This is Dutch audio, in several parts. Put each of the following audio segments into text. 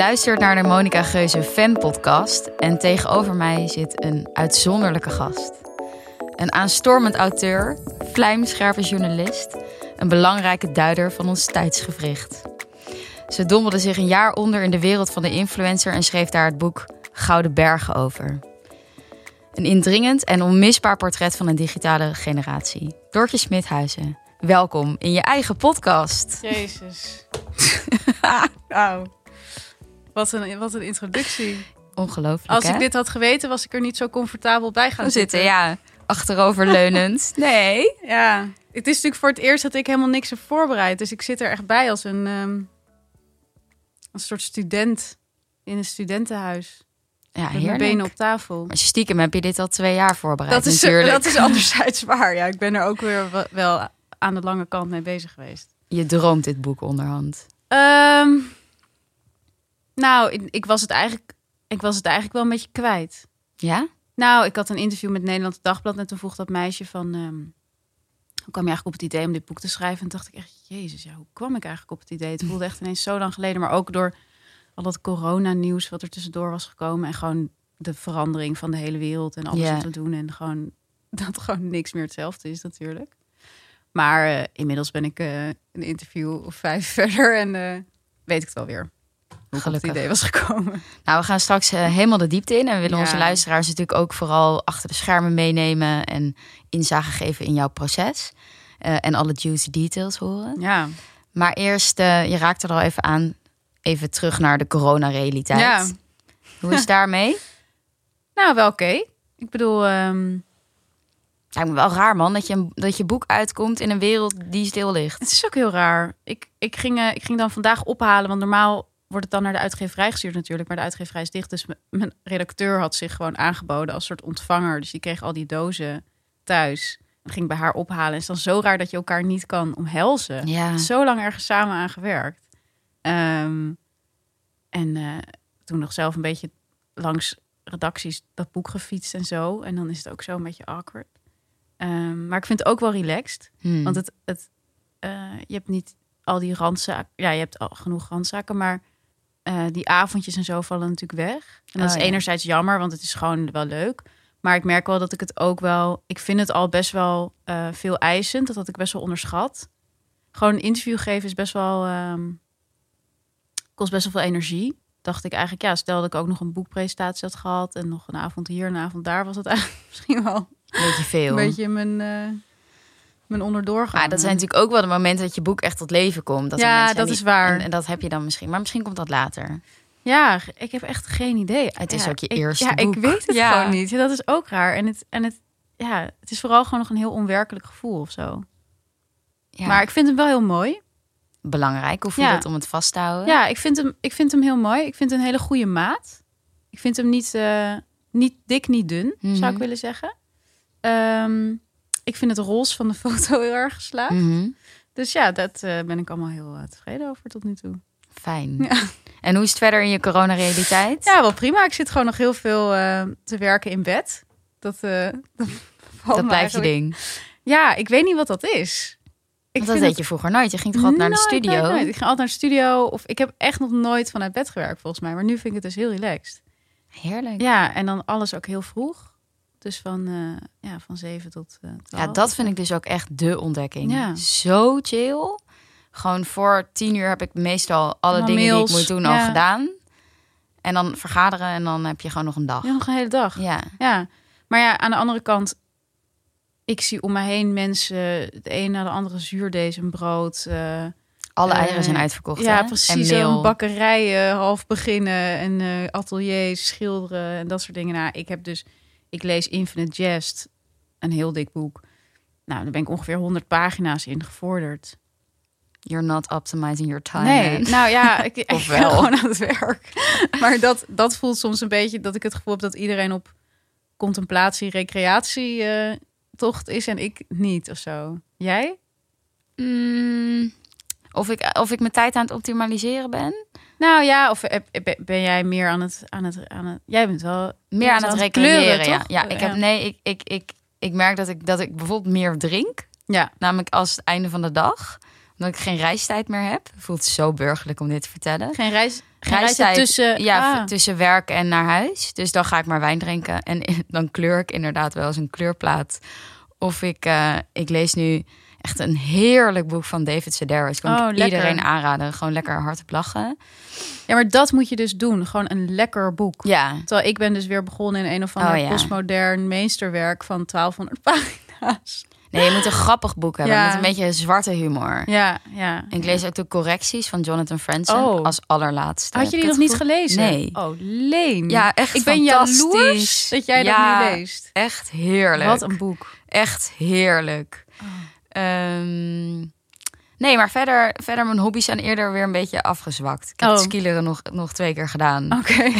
luistert naar de Monica Geuze Fan Podcast en tegenover mij zit een uitzonderlijke gast. Een aanstormend auteur, vlijmscherpe journalist, een belangrijke duider van ons tijdsgevricht. Ze dommelde zich een jaar onder in de wereld van de influencer en schreef daar het boek Gouden Bergen over. Een indringend en onmisbaar portret van een digitale generatie. Dortje Smithuizen, welkom in je eigen podcast. Jezus. Wat een, wat een introductie. Ongelooflijk. Als hè? ik dit had geweten, was ik er niet zo comfortabel bij gaan zitten. zitten, ja. Achteroverleunend. Nee. Ja. Het is natuurlijk voor het eerst dat ik helemaal niks heb voorbereid. Dus ik zit er echt bij als een, ehm, een soort student in een studentenhuis. Ja, Met heerlijk. benen op tafel. Maar stiekem heb je dit al twee jaar voorbereid Dat is, natuurlijk. dat is anderzijds waar. Ja, ik ben er ook weer wel- aan de lange kant mee bezig geweest. Je droomt dit boek onderhand. Ehm, nou, ik, ik, was het eigenlijk, ik was het eigenlijk wel een beetje kwijt. Ja? Nou, ik had een interview met Nederland Dagblad en toen vroeg dat meisje van... ehm, hoe kwam je eigenlijk op het idee om dit boek te schrijven? En dacht ik echt, jezus, ja, hoe kwam ik eigenlijk op het idee? Het voelde echt ineens zo lang geleden, maar ook door al dat corona-nieuws wat er tussendoor was gekomen. En gewoon de verandering van de hele wereld en alles wat we doen. En gewoon dat gewoon niks meer hetzelfde is natuurlijk. Maar eh, inmiddels ben ik eh, een interview of vijf verder en eh, weet ik het alweer. Hoe op het Gelukkig. idee was gekomen. Nou, we gaan straks eh, helemaal de diepte in. En we willen Ja. onze luisteraars natuurlijk ook vooral achter de schermen meenemen. En inzage geven in jouw proces. Eh, en alle juicy details horen. Ja, Maar eerst, eh, je raakte er al even aan. Even terug naar de coronarealiteit. Ja. Hoe is het daarmee? nou wel oké. Ik bedoel, ehm, Lijkt me wel raar, man, dat je, dat je boek uitkomt in een wereld die stil ligt. Het is ook heel raar. Ik, ik, ging, ik ging dan vandaag ophalen, want normaal wordt het dan naar de uitgeverij gestuurd natuurlijk, maar de uitgeverij is dicht. Dus mijn redacteur had zich gewoon aangeboden als soort ontvanger. Dus die kreeg al die dozen thuis. En ging bij haar ophalen. En het is dan zo raar dat je elkaar niet kan omhelzen. Ja. Zo lang ergens samen aan gewerkt. Ehm, en eh, toen nog zelf een beetje langs redacties dat boek gefietst en zo. En dan is het ook zo een beetje awkward. Ehm, maar ik vind het ook wel relaxed. Hmm. Want het, het, eh, je hebt niet al die randzaken. Ja, je hebt al genoeg randzaken, maar eh, die avondjes en zo vallen natuurlijk weg. En dat Oh, is ja. enerzijds jammer, want het is gewoon wel leuk. Maar ik merk wel dat ik het ook wel. Ik vind het al best wel eh, veel eisend. Dat had ik best wel onderschat. Gewoon een interview geven is best wel. ehm, kost best wel veel energie. Dacht ik eigenlijk, ja, stel dat ik ook nog een boekpresentatie had gehad. En nog een avond hier, een avond daar, was het eigenlijk misschien wel Beetje veel. een beetje mijn, eh mijn onderdoorgang. Maar dat zijn natuurlijk ook wel de momenten dat je boek echt tot leven komt. Dat Ja, dat is waar. En, en dat heb je dan misschien. Maar misschien komt dat later. Ja, ik heb echt geen idee. Het is Ja, ook je ik- eerste Ja, boek. ik weet het Ja. gewoon niet. Ja, dat is ook raar. En het, en het, ja, het is vooral gewoon nog een heel onwerkelijk gevoel of zo. Ja. Maar ik vind hem wel heel mooi. belangrijk. Hoe voelt Ja. het om het vast te houden? Ja, ik vind, hem, ik vind hem heel mooi. Ik vind een hele goede maat. Ik vind hem niet, eh, niet dik, niet dun, zou Mhm. ik willen zeggen. Ehm, ik vind het roze van de foto heel erg geslaagd. Mhm. Dus ja, dat eh, ben ik allemaal heel eh, tevreden over tot nu toe. Fijn. Ja. En hoe is het verder in je coronarealiteit? Ja, wel prima. Ik zit gewoon nog heel veel eh, te werken in bed. Dat, dat, dat blijft je ding. Ja, ik weet niet wat dat is. Ik dat deed je vroeger nooit. Je ging toch altijd naar de studio? nooit, nooit. Ik ging altijd naar de studio. Of ik heb echt nog nooit vanuit bed gewerkt, volgens mij. Maar nu vind ik het dus heel relaxed. Heerlijk. Ja, en dan alles ook heel vroeg. Dus van, eh, ja, van 7 tot eh 12. Ja, dat vind ik dus ook echt de ontdekking. Ja. Zo chill. Gewoon voor tien uur heb ik meestal alle Allemaal dingen die ik moet doen ja. al gedaan. En dan vergaderen en dan heb je gewoon nog een dag. Ja, nog een hele dag. Ja. Ja, maar ja, aan de andere kant, ik zie om me heen mensen, het een na de andere zuurdees brood. eh, Alle Eh, eieren zijn uitverkocht. ja, hè? precies. En bakkerijen half beginnen en eh, ateliers, schilderen en dat soort dingen. Nou, ik heb dus, ik lees Infinite Jest, een heel dik boek. Nou, daar ben ik ongeveer 100 pagina's in gevorderd. You're not optimizing your time. nee, man. nou ja, ik, ben wel? gewoon aan het werk. Maar dat, dat voelt soms een beetje dat ik het gevoel heb dat iedereen op contemplatie, recreatie tocht is en ik niet of zo. Jij? Mm, of, ik, of ik mijn tijd aan het optimaliseren ben. Nou ja, of heb- heb- ben jij meer aan het, aan het, aan het jij bent wel Meer aan het het ja. ja, ik heb nee, ik, ik, ik, ik merk dat ik, dat ik bijvoorbeeld meer drink. Ja. Namelijk als het einde van de dag. Omdat ik geen reistijd meer heb. Voelt zo burgerlijk om dit te vertellen. Geen reis, geen Reistijd, reistijd tussen... Ja, ah. tussen werk en naar huis. Dus dan ga ik maar wijn drinken. En dan kleur ik inderdaad wel eens een kleurplaat. Of ik, eh, ik lees nu echt een heerlijk boek van David Sedaris. Kan Oh, ik lekker. iedereen aanraden. Gewoon lekker hardop lachen. Ja, maar dat moet je dus doen. Gewoon een lekker boek. Ja, Terwijl ik ben dus weer begonnen in een of ander Oh, ja. postmodern meesterwerk van 1200 pagina's. nee, je moet een grappig boek hebben. Ja. Met een beetje zwarte humor. Ja, ja. En ik lees ook de correcties van Jonathan Franzen Oh. als allerlaatste. Had je die nog niet gelezen? Nee. Oh, leen. Ja, echt Ik ben jaloers dat jij Ja, dat nu leest. Echt heerlijk. Wat een boek. Echt heerlijk. Oh. Ehm, nee, maar verder, verder mijn hobby's zijn eerder weer een beetje afgezwakt. Ik heb Oh. het skileren nog, nog twee keer gedaan. Oké.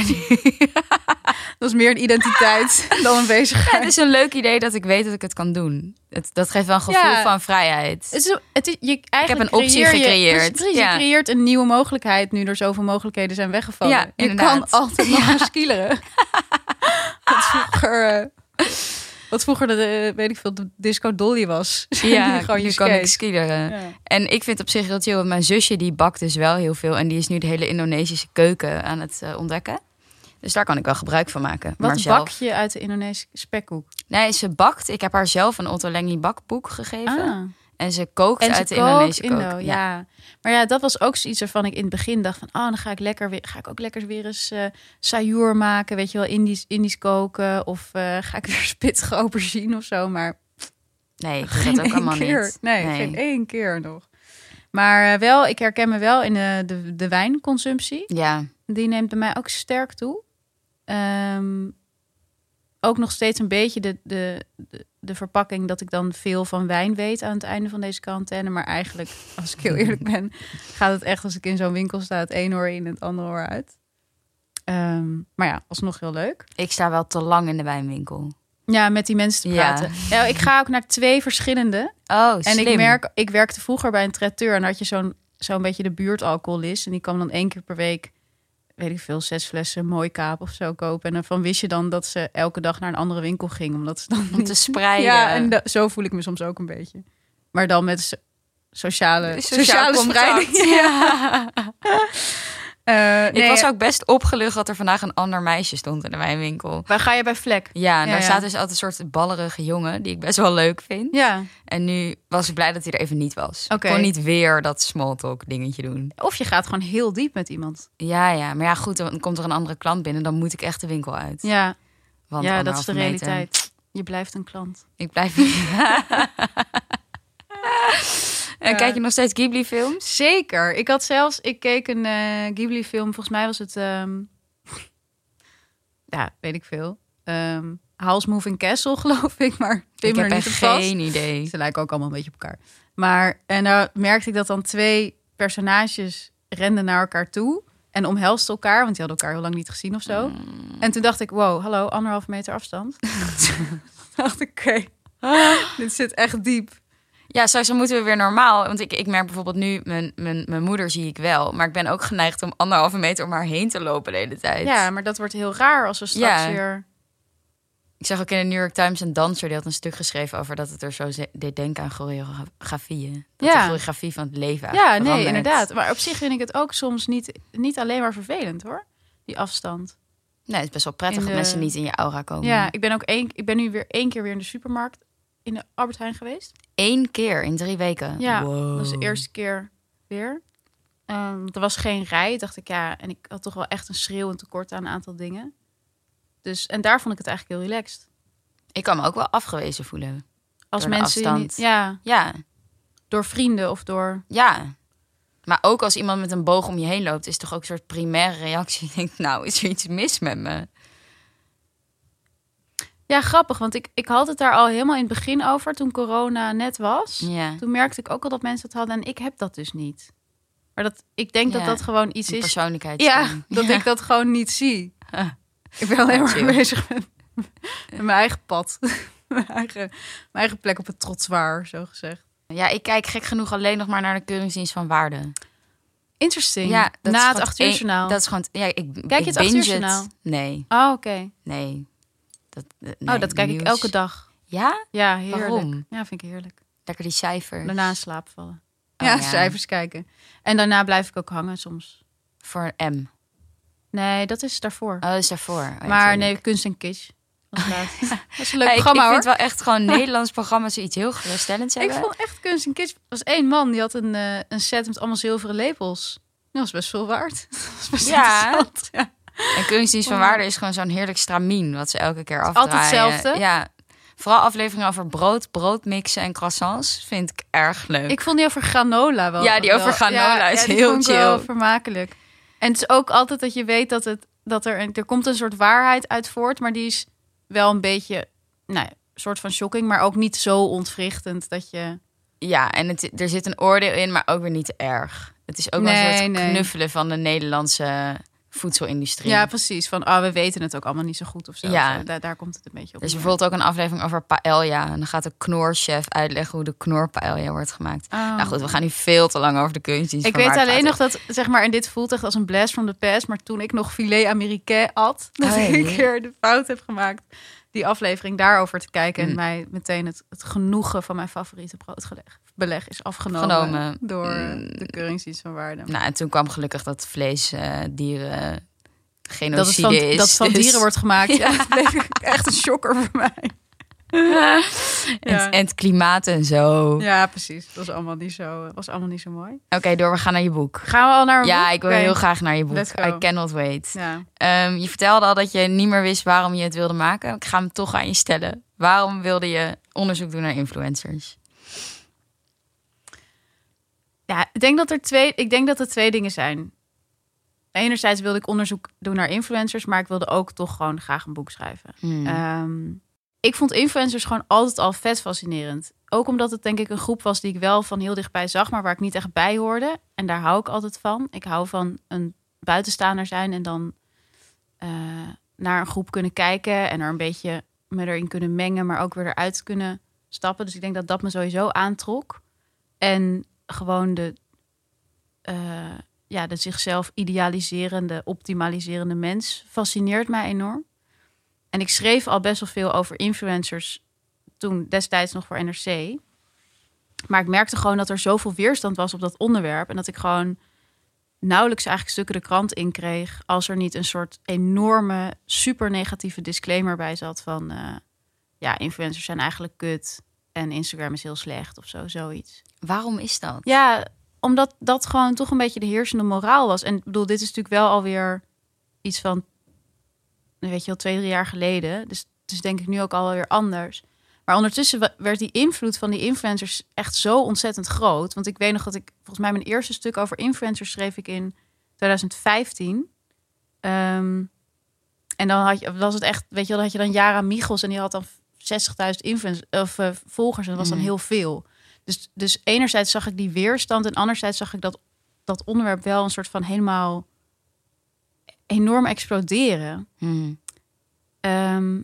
dat is meer een identiteit dan een Ja, bezigheid. het is een leuk idee dat ik weet dat ik het kan doen. Het, dat geeft wel een gevoel Ja. van vrijheid. Het is, het is, je, eigenlijk een optie je- gecreëerd. precies, Ja. je creëert een nieuwe mogelijkheid nu er zoveel mogelijkheden zijn weggevallen. Ja, je inderdaad. kan altijd nog gaan skileren. vroeger, wat vroeger de, eh, weet ik veel, de disco dolly was. Ja, gewoon je kan ik. Ja. En ik vind op zich heel chill. Mijn zusje die bakt dus wel heel veel. En die is nu de hele Indonesische keuken aan het eh, ontdekken. Dus daar kan ik wel gebruik van maken. maar Wat zelf... bak je uit de Indonesische spekkoek? Nee, ze bakt. Ik heb haar zelf een Ottolenghi bakboek gegeven. Ah. En ze kookt En uit de Indonesische Indo, kook. ja. Maar ja, dat was ook zoiets waarvan ik in het begin dacht van... oh, dan ga ik, lekker weer, ga ik ook lekker weer eens sayur maken. Weet je wel, Indisch, Indisch koken. Of eh, ga ik weer spittige aubergine of zo. Maar Nee, ik geen dat ook allemaal keer. niet. Nee, geen één keer nog. Maar eh, wel, ik herken me wel in de, de, de wijnconsumptie. Ja, Die neemt bij mij ook sterk toe. Ehm, ook nog steeds een beetje de, de, de, de verpakking dat ik dan veel van wijn weet aan het einde van deze quarantaine. Maar eigenlijk, als ik heel eerlijk ben, gaat het echt als ik in zo'n winkel sta, het een oor in en het andere oor uit. Ehm, maar ja, alsnog heel leuk. ik sta wel te lang in de wijnwinkel. Ja, met die mensen te praten. Ja. ik ga ook naar twee verschillende. Oh, En slim. ik merk, ik werkte vroeger bij een traiteur en had je zo'n zo'n beetje de buurtalcoholist. En die kwam dan één keer per week, weet ik veel, zes flessen mooi kaap of zo kopen. En daarvan wist je dan dat ze elke dag naar een andere winkel ging. Omdat ze dan Om te spreiden. Ja, en da- zo voel ik me soms ook een beetje. Maar dan met so- sociale, Sociaal sociale spreiding. Ja. Eh, Ik nee, was ook best opgelucht dat er vandaag een ander meisje stond in de wijnwinkel. Waar ga je bij Vlek? Ja, en Ja, daar ja. staat dus altijd een soort ballerige jongen die ik best wel leuk vind. Ja. En nu was ik blij dat hij er even niet was. Oké. Kon niet weer dat small talk dingetje doen. Of je gaat gewoon heel diep met iemand. Ja, ja, maar ja, goed, dan komt er een andere klant binnen, dan moet ik echt de winkel uit. Ja, Want ja dat is de meter. realiteit. Je blijft een klant. Ik blijf. en kijk je nog steeds Ghibli-films? Zeker. Ik had zelfs, ik keek een eh, Ghibli-film. Volgens mij was het, ehm, ja, weet ik veel. Ehm House Moving Castle, geloof ik. Maar Ik heb er niet op vast. geen idee. Ze lijken ook allemaal een beetje op elkaar. Maar en daar merkte ik dat dan twee personages renden naar elkaar toe en omhelsten elkaar, want die hadden elkaar heel lang niet gezien of zo. Mm. En toen dacht ik, wow, hallo, anderhalve meter afstand. Dacht ik, oké, dit zit echt diep. Ja, dan moeten we weer normaal. Want ik, ik merk bijvoorbeeld nu, mijn, mijn, mijn moeder zie ik wel. Maar ik ben ook geneigd om anderhalve meter om haar heen te lopen de hele tijd. Ja, maar dat wordt heel raar als we straks Ja. weer. Ik zag ook in de New York Times een danser die had een stuk geschreven over dat het er zo deed denken aan choreografieën. Dat Ja. de choreografie van het leven Ja, nee, inderdaad. Maar op zich vind ik het ook soms niet, niet alleen maar vervelend hoor. Die afstand. Nee, het is best wel prettig dat de- mensen niet in je aura komen. Ja, ik ben ook één, ik ben nu weer één keer weer in de supermarkt in de Albert Heijn geweest. Eén keer in drie weken. Ja, Wow. dat was de eerste keer weer. Ehm, er was geen rij, dacht ik ja. En ik had toch wel echt een schreeuwend tekort aan een aantal dingen. Dus, en daar vond ik het eigenlijk heel relaxed. Ik kan me ook wel afgewezen voelen. Als mensen niet, ja, Ja, door vrienden of door. ja. Maar ook als iemand met een boog om je heen loopt, is toch ook een soort primaire reactie. Je denkt, nou, is er iets mis met me? Ja, grappig, want ik, ik had het daar al helemaal in het begin over toen corona net was. Ja, Toen merkte ik ook al dat mensen het hadden en ik heb dat dus niet. Maar dat, ik denk dat Ja, dat gewoon iets is. persoonlijkheid. Ja, dat ik dat gewoon niet zie. Ik ben alleen maar Chill. bezig met, met mijn eigen pad. mijn, eigen, mijn eigen plek op het trottoir, zo gezegd. Ja, ik kijk gek genoeg alleen nog maar naar de keuringsdienst van waarde. Interesting. Ja, dat is Na het acht uur journaal. Dat is gewoon, ja, ik, Kijk je ik het acht uur binge journaal? Nee, Oh, oké. nee. Dat, eh, nee, oh, dat kijk ik elke dag. Ja? Ja, heerlijk. Waarom? Ja, vind ik heerlijk. Lekker die cijfers. Daarna in slaap vallen. Oh, ja, ja. cijfers kijken. En daarna blijf ik ook hangen soms. Voor M. Nee, dat is daarvoor. Oh, dat is daarvoor. Oh, maar nee, kunst en kitsch. Dat is, een leuk Ja, ik, programma ik hoor. vind wel echt gewoon Nederlands programma's iets heel geruststellends Ik hebben. vond echt kunst en kitsch. Er was één man die had een, eh, een set met allemaal zilveren lepels. Dat was best veel waard. Dat was best Ja. interessant. Ja. En kunstdienst van Ja. waarde is gewoon zo'n heerlijk stramien wat ze elke keer afdraaien. altijd hetzelfde. Ja. Vooral afleveringen over brood, broodmixen en croissants vind ik erg leuk. Ik vond die over granola wel. Ja, die over wel- granola is heel vond chill. vermakelijk. En het is ook altijd dat je weet dat, het, dat er, een- er komt een soort waarheid uit voort, maar die is wel een beetje, nou, een soort van shocking, maar ook niet zo ontwrichtend dat je. Ja, en het, er zit een oordeel in, maar ook weer niet erg. Het is ook wel een soort nee. knuffelen van de Nederlandse voedselindustrie. Ja, precies. Van, ah, we weten het ook allemaal niet zo goed of zo. Ja. Daar, daar komt het een beetje op. Er is bijvoorbeeld ook een aflevering over paella. En dan gaat de knorchef uitleggen hoe de knorpaella wordt gemaakt. Oh. Nou goed, we gaan nu veel te lang over de kunstdienst. Ik weet alleen nog dat, zeg maar, en dit voelt echt als een blast from the past. Maar toen ik nog filet américain at, dat Oh, ik een keer de fout heb gemaakt die aflevering daarover te kijken. En Mm. mij meteen het, het genoegen van mijn favoriete broodbeleg is afgenomen Genomen. door Mm. de keuringsdienst van waarde. Nou, en toen kwam gelukkig dat vlees eh, dieren genocide dat van, is. dat van dus- dieren wordt gemaakt. Ja, dat echt een shocker voor mij. En, Ja. en het klimaat en zo. Ja, precies. Dat was allemaal niet zo, was allemaal niet zo mooi. Oké, door, we gaan naar je boek. Gaan we al naar Ja, boek? ik wil heel graag naar je boek. I cannot wait. Ja. Ehm, je vertelde al dat je niet meer wist waarom je het wilde maken. Ik ga hem toch aan je stellen. Waarom wilde je onderzoek doen naar influencers? Ja, ik denk dat er twee, ik denk dat er twee dingen zijn. Enerzijds wilde ik onderzoek doen naar influencers, maar ik wilde ook toch gewoon graag een boek schrijven. Hmm. Ehm, ik vond influencers gewoon altijd al vet fascinerend. Ook omdat het denk ik een groep was die ik wel van heel dichtbij zag, maar waar ik niet echt bij hoorde. En daar hou ik altijd van. Ik hou van een buitenstaander zijn en dan eh, naar een groep kunnen kijken en er een beetje me erin kunnen mengen, maar ook weer eruit kunnen stappen. Dus ik denk dat dat me sowieso aantrok. En gewoon de, eh, ja, de zichzelf idealiserende, optimaliserende mens fascineert mij enorm. En ik schreef al best wel veel over influencers toen destijds nog voor NRC. Maar ik merkte gewoon dat er zoveel weerstand was op dat onderwerp. En dat ik gewoon nauwelijks eigenlijk stukken de krant in kreeg. Als er niet een soort enorme, super negatieve disclaimer bij zat van... eh, ja, influencers zijn eigenlijk kut en Instagram is heel slecht of zo, zoiets. waarom is dat? Ja, omdat dat gewoon toch een beetje de heersende moraal was. En ik bedoel, dit is natuurlijk wel alweer iets van, weet je wel, twee, drie jaar geleden. Dus het is denk ik nu ook alweer anders. Maar ondertussen werd die invloed van die influencers echt zo ontzettend groot. Want ik weet nog dat ik, volgens mij mijn eerste stuk over influencers schreef ik in 2015. Ehm, en dan had je, was het echt, weet je wel, dan had je dan Jara Michels en die had dan 60.000 influencers of eh, volgers en dat was dan Mhm. heel veel. Dus, dus enerzijds zag ik die weerstand en anderzijds zag ik dat, dat onderwerp wel een soort van helemaal enorm exploderen. Hmm. Ehm,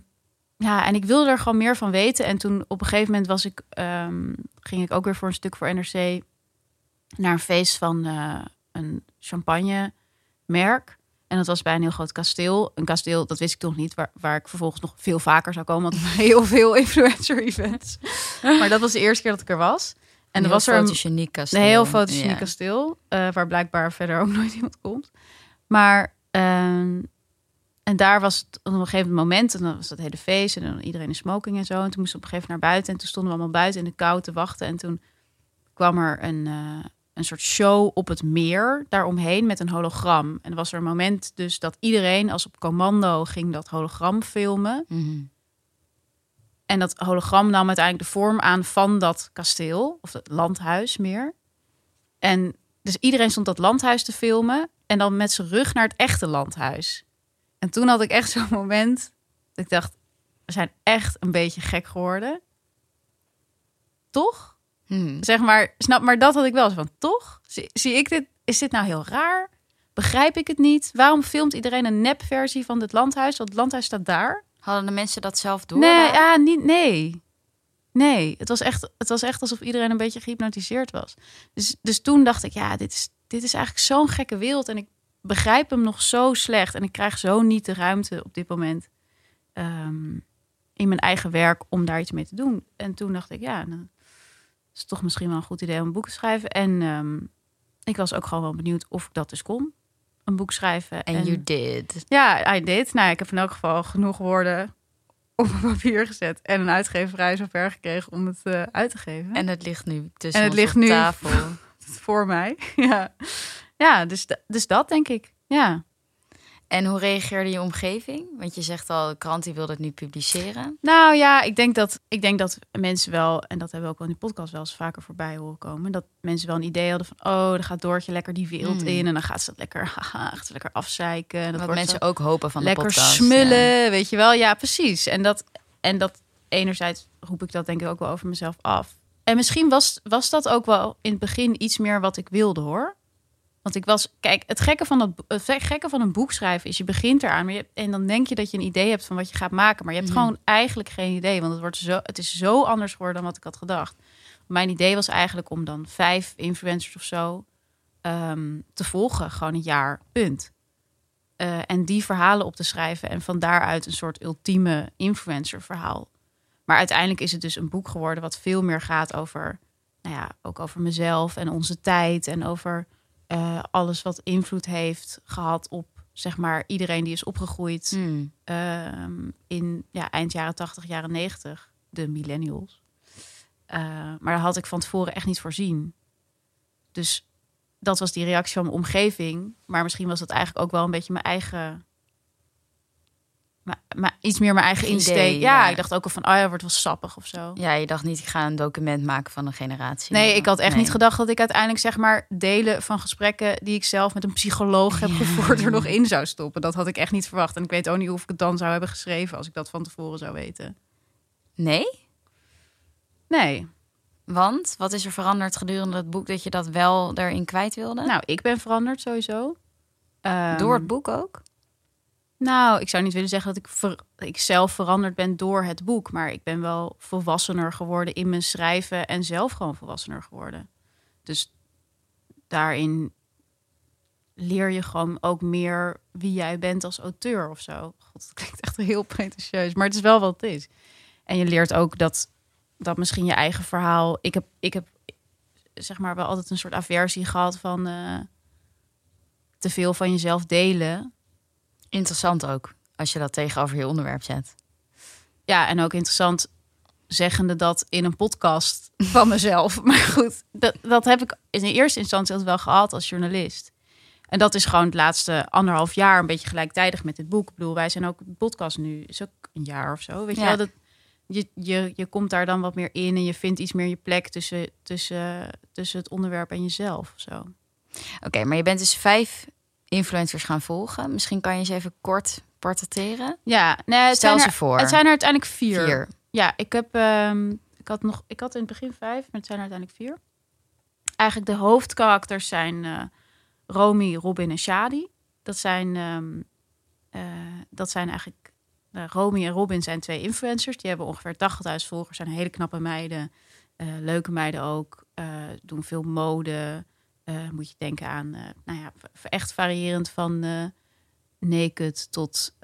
ja, en ik wilde er gewoon meer van weten. En toen op een gegeven moment was ik, ehm, ging ik ook weer voor een stuk voor NRC naar een feest van eh, een champagne merk. En dat was bij een heel groot kasteel. Een kasteel, dat wist ik toch niet, waar, waar ik vervolgens nog veel vaker zou komen. Want heel veel influencer-events. maar dat was de eerste keer dat ik er was. En er was er een, kasteel. een heel fotogeniek Ja. kasteel, eh, waar blijkbaar verder ook nooit iemand komt. Maar ehm, en daar was het op een gegeven moment, en dan was dat hele feest en dan iedereen in smoking en zo. En toen moesten we op een gegeven moment naar buiten en toen stonden we allemaal buiten in de kou te wachten. En toen kwam er een, eh, een soort show op het meer daaromheen met een hologram. En er was er een moment dus dat iedereen als op commando ging dat hologram filmen. Mhm. En dat hologram nam uiteindelijk de vorm aan van dat kasteel, of het landhuis meer. En dus iedereen stond dat landhuis te filmen en dan met zijn rug naar het echte landhuis. En toen had ik echt zo'n moment dat ik dacht, we zijn echt een beetje gek geworden. Toch? Hmm. Zeg maar, snap, maar dat had ik wel zo van, toch? Zie, zie ik dit? Is dit nou heel raar? Begrijp ik het niet? Waarom filmt iedereen een nepversie van dit landhuis? Want het landhuis staat daar. Hadden de mensen dat zelf door? Nee, daar? ja, niet, nee. Nee, het was, echt, het was echt alsof iedereen een beetje gehypnotiseerd was. Dus, dus toen dacht ik, ja, dit is, dit is eigenlijk zo'n gekke wereld. En ik begrijp hem nog zo slecht. En ik krijg zo niet de ruimte op dit moment ehm, in mijn eigen werk om daar iets mee te doen. En toen dacht ik, ja, dan is toch misschien wel een goed idee om een boek te schrijven. En ehm, ik was ook gewoon wel benieuwd of ik dat dus kon. Een boek schrijven. En you did. Ja, I did. Nou, ik heb in elk geval genoeg woorden op een papier gezet. En een uitgeverij zover gekregen om het eh, uit te geven. En het ligt nu tussen En het ligt op nu- tafel. Voor mij. Ja, ja dus, dus dat denk ik. Ja. En hoe reageerde je omgeving? Want je zegt al, de krant die wilde het niet publiceren. Nou ja, ik denk, dat, ik denk dat mensen wel, en dat hebben we ook wel in die podcast wel eens vaker voorbij horen komen, dat mensen wel een idee hadden van, oh, dan gaat Doortje lekker die wereld Mm. in en dan gaat ze het lekker, haha, lekker afzeiken. En dat Wat mensen ook hopen van lekker de podcast. smullen, weet je wel. Ja, precies. En dat, en dat enerzijds roep ik dat denk ik ook wel over mezelf af. En misschien was, was dat ook wel in het begin iets meer wat ik wilde hoor. Want ik was, kijk, het gekke van, dat, het gekke van een boek schrijven is, je begint eraan maar je, en dan denk je dat je een idee hebt van wat je gaat maken. Maar je hebt Mhm. gewoon eigenlijk geen idee, want het, wordt zo, het is zo anders geworden dan wat ik had gedacht. Mijn idee was eigenlijk om dan vijf influencers of zo ehm, te volgen, gewoon een jaar, punt. Eh, en die verhalen op te schrijven en van daaruit een soort ultieme influencer verhaal. Maar uiteindelijk is het dus een boek geworden wat veel meer gaat over, nou ja, ook over mezelf en onze tijd en over eh, alles wat invloed heeft gehad op, zeg maar, iedereen die is opgegroeid Hmm. ehm, in ja, eind jaren 80, jaren 90, de millennials. Eh, maar daar had ik van tevoren echt niet voorzien. Dus dat was die reactie van mijn omgeving. Maar misschien was dat eigenlijk ook wel een beetje mijn eigen. Maar, maar iets meer mijn eigen Idee, insteek. ja, ja. ik dacht ook al van, oh ja, wordt wel sappig of zo. Ja, je dacht niet, ik ga een document maken van een generatie. Nee, ik had echt Nee. niet gedacht dat ik uiteindelijk zeg maar delen van gesprekken die ik zelf met een psycholoog heb Ja. gevoerd er nog in zou stoppen. Dat had ik echt niet verwacht. En ik weet ook niet of ik het dan zou hebben geschreven als ik dat van tevoren zou weten. Nee? Nee. Want wat is er veranderd gedurende het boek dat je dat wel erin kwijt wilde? Nou, ik ben veranderd sowieso. Ehm, Door het boek ook? Nou, ik zou niet willen zeggen dat ik, ik zelf veranderd ben door het boek. Maar ik ben wel volwassener geworden in mijn schrijven en zelf gewoon volwassener geworden. Dus daarin leer je gewoon ook meer wie jij bent als auteur of zo. God, dat klinkt echt heel pretentieus, maar het is wel wat het is. En je leert ook dat, dat misschien je eigen verhaal... Ik heb, ik heb zeg maar wel altijd een soort aversie gehad van... eh, te veel van jezelf delen. Interessant ook, als je dat tegenover je onderwerp zet. Ja, en ook interessant zeggende dat in een podcast van mezelf. Maar goed, dat, dat heb ik in de eerste instantie altijd wel gehad als journalist. En dat is gewoon het laatste anderhalf jaar een beetje gelijktijdig met dit boek. Ik bedoel, wij zijn ook de podcast nu, is ook een jaar of zo. Weet je Ja. wel, dat, je, je, je komt daar dan wat meer in en je vindt iets meer je plek tussen, tussen, tussen het onderwerp en jezelf. Oké, maar je bent dus vijf influencers gaan volgen. Misschien kan je eens even kort portretteren. Ja, nee, het, Stel ze er, voor. het zijn er uiteindelijk vier. Vier. Ja, ik heb. ehm, ik had nog. Ik had in het begin vijf, maar het zijn er uiteindelijk vier. Eigenlijk de hoofdkarakters zijn eh Romy, Robin en Shadi. Dat zijn. ehm, eh, dat zijn eigenlijk. eh, Romy en Robin zijn twee influencers. Die hebben ongeveer 80.000 volgers. Zijn hele knappe meiden. leuke meiden ook. doen veel mode. Eh, moet je denken aan. eh, nou ja, echt variërend van. eh, Naked tot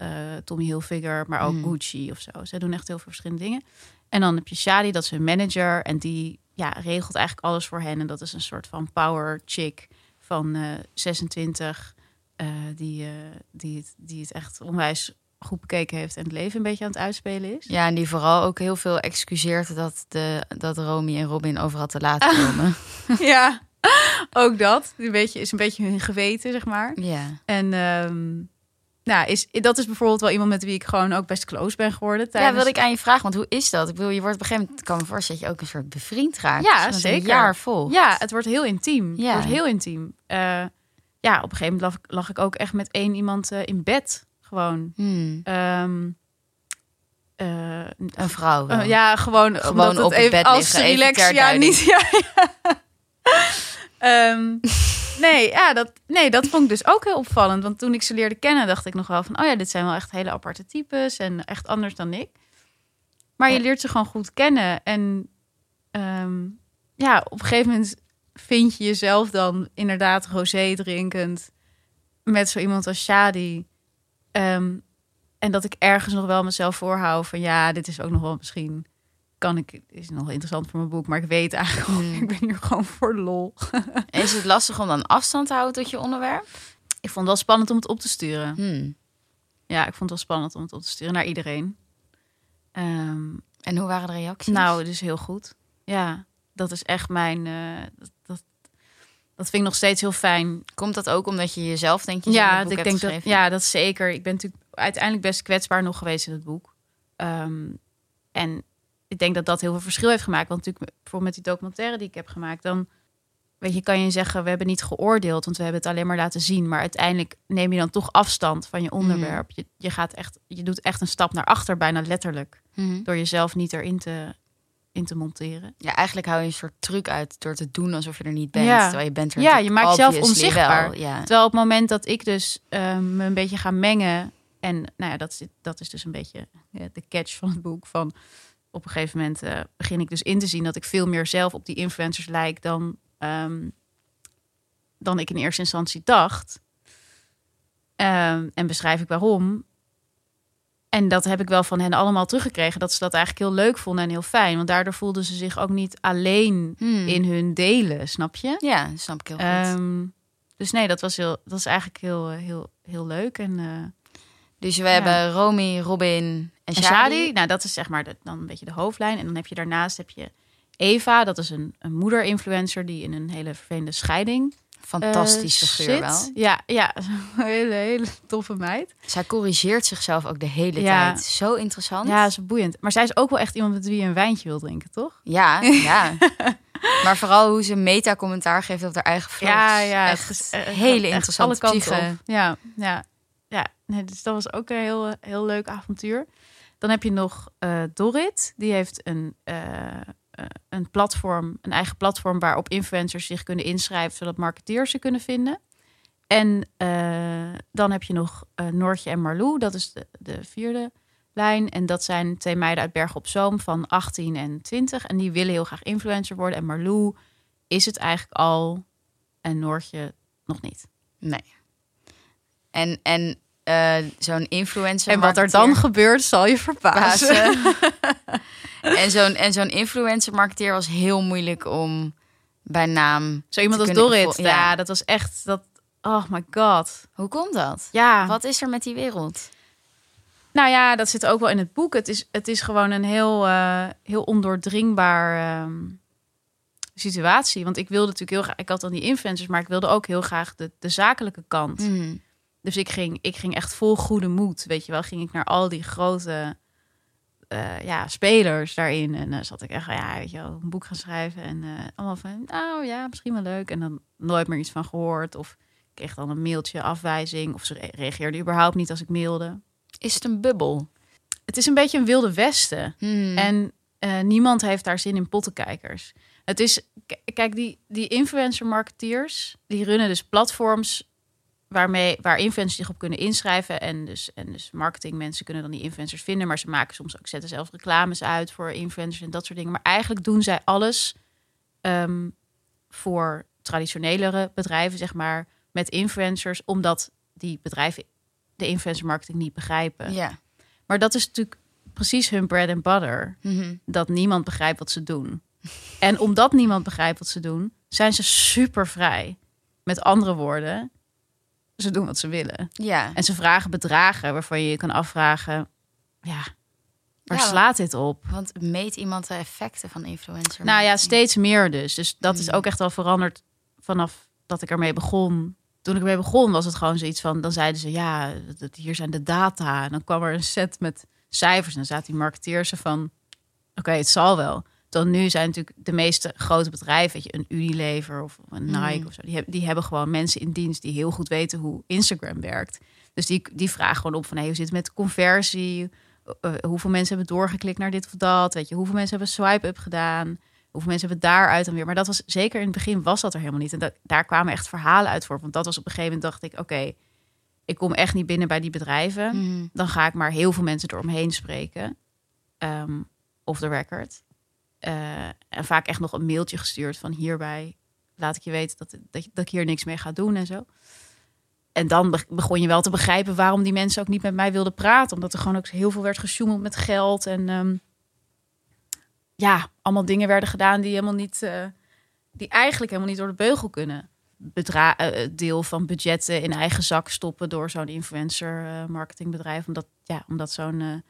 Tommy Hilfiger, maar ook Mm. Gucci of zo. Zij doen echt heel veel verschillende dingen. En dan heb je Shadi, dat is een manager. En die ja, regelt eigenlijk alles voor hen. En dat is een soort van power chick van eh 26. eh, die, die, het, die het echt onwijs goed bekeken heeft. En het leven een beetje aan het uitspelen is. Ja, en die vooral ook heel veel excuseert dat, de, dat Romy en Robin overal te laat komen. ja, ook dat. Die beetje, is een beetje hun geweten, zeg maar. ja. En ehm, nou, is, dat is bijvoorbeeld wel iemand met wie ik gewoon ook best close ben geworden. ja, Tijdens... wilde ik aan je vragen, want hoe is dat? Ik bedoel, je wordt op een gegeven moment, kan me voorstellen dat je ook een soort bevriend raakt. Ja, zeker. Een jaar vol. Ja, het wordt heel intiem. Ja. Het wordt heel intiem. Eh, ja, op een gegeven moment lag, ik- lag ik ook echt met één iemand eh, in bed. Gewoon. Hmm. Ehm, eh, Een vrouw. ja, gewoon, Gewoon het op het bed als liggen, relax. Ja, niet. Ja, ja. Ehm, nee, ja, dat, nee, dat vond ik dus ook heel opvallend. Want toen ik ze leerde kennen, dacht ik nog wel van... oh ja, dit zijn wel echt hele aparte types en echt anders dan ik. Maar je leert ze gewoon goed kennen. En ehm, ja, op een gegeven moment vind je jezelf dan inderdaad rosé drinkend... met zo iemand als Shadi. Ehm, en dat ik ergens nog wel mezelf voorhoud van... ja, dit is ook nog wel misschien kan ik, is nog interessant voor mijn boek, maar ik weet eigenlijk, Hmm. ik ben hier gewoon voor lol. Is het lastig om dan afstand te houden tot je onderwerp? Ik vond het wel spannend om het op te sturen. Hmm. Ja, ik vond het wel spannend om het op te sturen naar iedereen. Ehm, En hoe waren de reacties? nou, dus heel goed. Ja, dat is echt mijn. eh, dat, dat, dat vind ik nog steeds heel fijn. Komt dat ook omdat je jezelf denk je Ja, het boek ik hebt denk dat, geschreven? ja, dat zeker. Ik ben natuurlijk uiteindelijk best kwetsbaar nog geweest in het boek. Ehm, en ik denk dat dat heel veel verschil heeft gemaakt. Want natuurlijk, bijvoorbeeld met die documentaire die ik heb gemaakt, dan weet je, kan je zeggen, we hebben niet geoordeeld, want we hebben het alleen maar laten zien. Maar uiteindelijk neem je dan toch afstand van je onderwerp. Je, je gaat echt, je doet echt een stap naar achter, bijna letterlijk, Mhm. door jezelf niet erin te, in te monteren. Ja, eigenlijk hou je een soort truc uit door te doen alsof je er niet bent. Ja. Terwijl je bent er Ja, je maakt jezelf onzichtbaar. Wel. Ja. Terwijl op het moment dat ik dus ehm, me een beetje ga mengen. En nou ja, dat, is- dat is dus een beetje ja, de catch van het boek. Van op een gegeven moment eh, begin ik dus in te zien dat ik veel meer zelf op die influencers lijk dan, ehm, dan ik in eerste instantie dacht. Ehm, en beschrijf ik waarom. En dat heb ik wel van hen allemaal teruggekregen. Dat ze dat eigenlijk heel leuk vonden en heel fijn. Want daardoor voelden ze zich ook niet alleen Hmm. in hun delen, snap je? Ja, snap ik heel goed. Ehm, dus nee, dat was, heel, dat is eigenlijk heel, eh, heel, heel leuk. En, eh dus we hebben Romy, Robin en en Shadi. Nou dat is zeg maar de, dan een beetje de hoofdlijn. En dan heb je daarnaast heb je Eva, dat is een, een moeder-influencer die in een hele vervelende scheiding Fantastisch figuur zit. wel. Ja, ja, een hele, hele toffe meid. Zij corrigeert zichzelf ook de hele Ja. tijd. Zo interessant. Ja, is boeiend. Maar zij is ook wel echt iemand met wie je een wijntje wil drinken, toch? Ja, ja. maar vooral hoe ze meta-commentaar geeft op haar eigen vlogs. Ja, ja. Echt het is, eh, hele echt interessante alle kanten. Ja, ja, ja. Dus dat was ook een heel, heel leuk avontuur. Dan heb je nog eh Dorrit. Die heeft een, eh, eh, een platform, een eigen platform waarop influencers zich kunnen inschrijven, zodat marketeers ze kunnen vinden. En eh, dan heb je nog eh, Noortje en Marlou. Dat is de, de vierde lijn. En dat zijn twee meiden uit Bergen op Zoom van 18 en 20. En die willen heel graag influencer worden. En Marlou is het eigenlijk al. En Noortje nog niet. Nee. En, en eh, zo'n influencer En wat er dan gebeurt, zal je verbazen. Bazen. en zo'n en zo'n influencer marketeer was heel moeilijk om bij naam. Zo iemand als vol- Ja. ja. dat was echt. Dat, oh my god. Hoe komt dat? Ja. Wat is er met die wereld? Nou ja, dat zit ook wel in het boek. Het is, het is gewoon een heel, eh, heel ondoordringbaar ehm, situatie. Want ik wilde natuurlijk heel graag... Ik had dan die influencers, maar ik wilde ook heel graag de, de zakelijke kant. Mhm. Dus ik ging, ik ging echt vol goede moed, weet je wel. Ging ik naar al die grote eh, ja, spelers daarin. En dan zat ik echt, ja, weet je wel, een boek gaan schrijven. En eh, allemaal van, nou ja, misschien wel leuk. En dan nooit meer iets van gehoord. Of ik kreeg dan een mailtje afwijzing. Of ze re- reageerden überhaupt niet als ik mailde. Is het een bubbel? Het is een beetje een wilde westen. Mhm. En eh, niemand heeft daar zin in pottenkijkers. Het is, kijk, die, die influencer marketeers, die runnen dus platforms waarmee, waar influencers zich op kunnen inschrijven. En dus, en dus marketingmensen kunnen dan die influencers vinden. Maar ze maken soms ook, zetten zelf reclames uit voor influencers en dat soort dingen. Maar eigenlijk doen zij alles ehm, voor traditionelere bedrijven, zeg maar, met influencers, omdat die bedrijven de influencer marketing niet begrijpen. ja. Maar dat is natuurlijk precies hun bread and butter. Mhm. Dat niemand begrijpt wat ze doen. En omdat niemand begrijpt wat ze doen, zijn ze super vrij. Met andere woorden, ze doen wat ze willen. Ja. En ze vragen bedragen waarvan je je kan afvragen: ja, waar Ja, slaat dit op? Want meet iemand de effecten van influencer? Nou ja, steeds meer dus. Dus dat is Mm. ook echt wel veranderd vanaf dat ik ermee begon. Toen ik ermee begon was het gewoon zoiets van... dan zeiden ze, ja, dat- hier zijn de data. En dan kwam er een set met cijfers. En dan zaten die marketeers er van... oké, het zal wel. Dan nu zijn natuurlijk de meeste grote bedrijven... weet je, een Unilever of een Nike Mm. of zo... Die, hebben, die hebben gewoon mensen in dienst die heel goed weten hoe Instagram werkt. Dus die, die vragen gewoon op van... Hey, hoe zit het met conversie? Eh, hoeveel mensen hebben doorgeklikt naar dit of dat? Weet je, hoeveel mensen hebben swipe-up gedaan? Hoeveel mensen hebben daaruit dan weer? Maar dat was zeker in het begin was dat er helemaal niet. En dat, daar kwamen echt verhalen uit voor. Want dat was op een gegeven moment dacht ik, oké, ik kom echt niet binnen bij die bedrijven. Mhm. Dan ga ik maar heel veel mensen eromheen spreken. Ehm of the record. Eh, en vaak echt nog een mailtje gestuurd van hierbij laat ik je weten dat, dat, ik hier niks mee ga doen en zo. En dan be- begon je wel te begrijpen waarom die mensen ook niet met mij wilden praten. Omdat er gewoon ook heel veel werd gesjoemeld met geld. En ehm, ja, allemaal dingen werden gedaan die helemaal niet, eh, die eigenlijk helemaal niet door de beugel kunnen. Bedra eh, deel van budgetten in eigen zak stoppen door zo'n influencer marketingbedrijf. Omdat, ja, omdat zo'n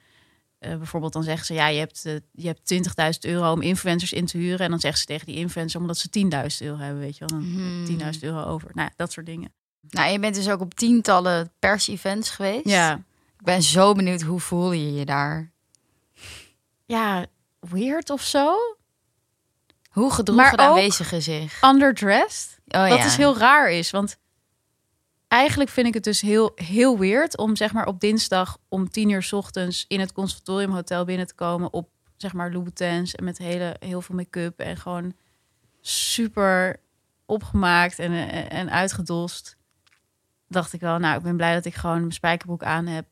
eh, bijvoorbeeld dan zeggen ze ja, je hebt, eh, je hebt 20.000 euro om influencers in te huren. En dan zeggen ze tegen die influencer omdat ze 10.000 euro hebben, weet je wel. Dan Hmm. 10.000 euro over. Nou, ja, dat soort dingen. Nou, je bent dus ook op tientallen pers-events geweest. Ja, Ik ben zo benieuwd, hoe voel je je daar? ja weird of zo. Hoe gedroegen ook- aanwezigen zich? Underdressed. Oh, dat ja. is heel raar is. Want eigenlijk vind ik het dus heel, heel weird om zeg maar op dinsdag om tien uur 's ochtends in het conservatoriumhotel binnen te komen op zeg maar Louboutins en met hele, heel veel make-up en gewoon super opgemaakt en, en, en uitgedost. Dacht ik wel, nou, ik ben blij dat ik gewoon mijn spijkerbroek aan heb.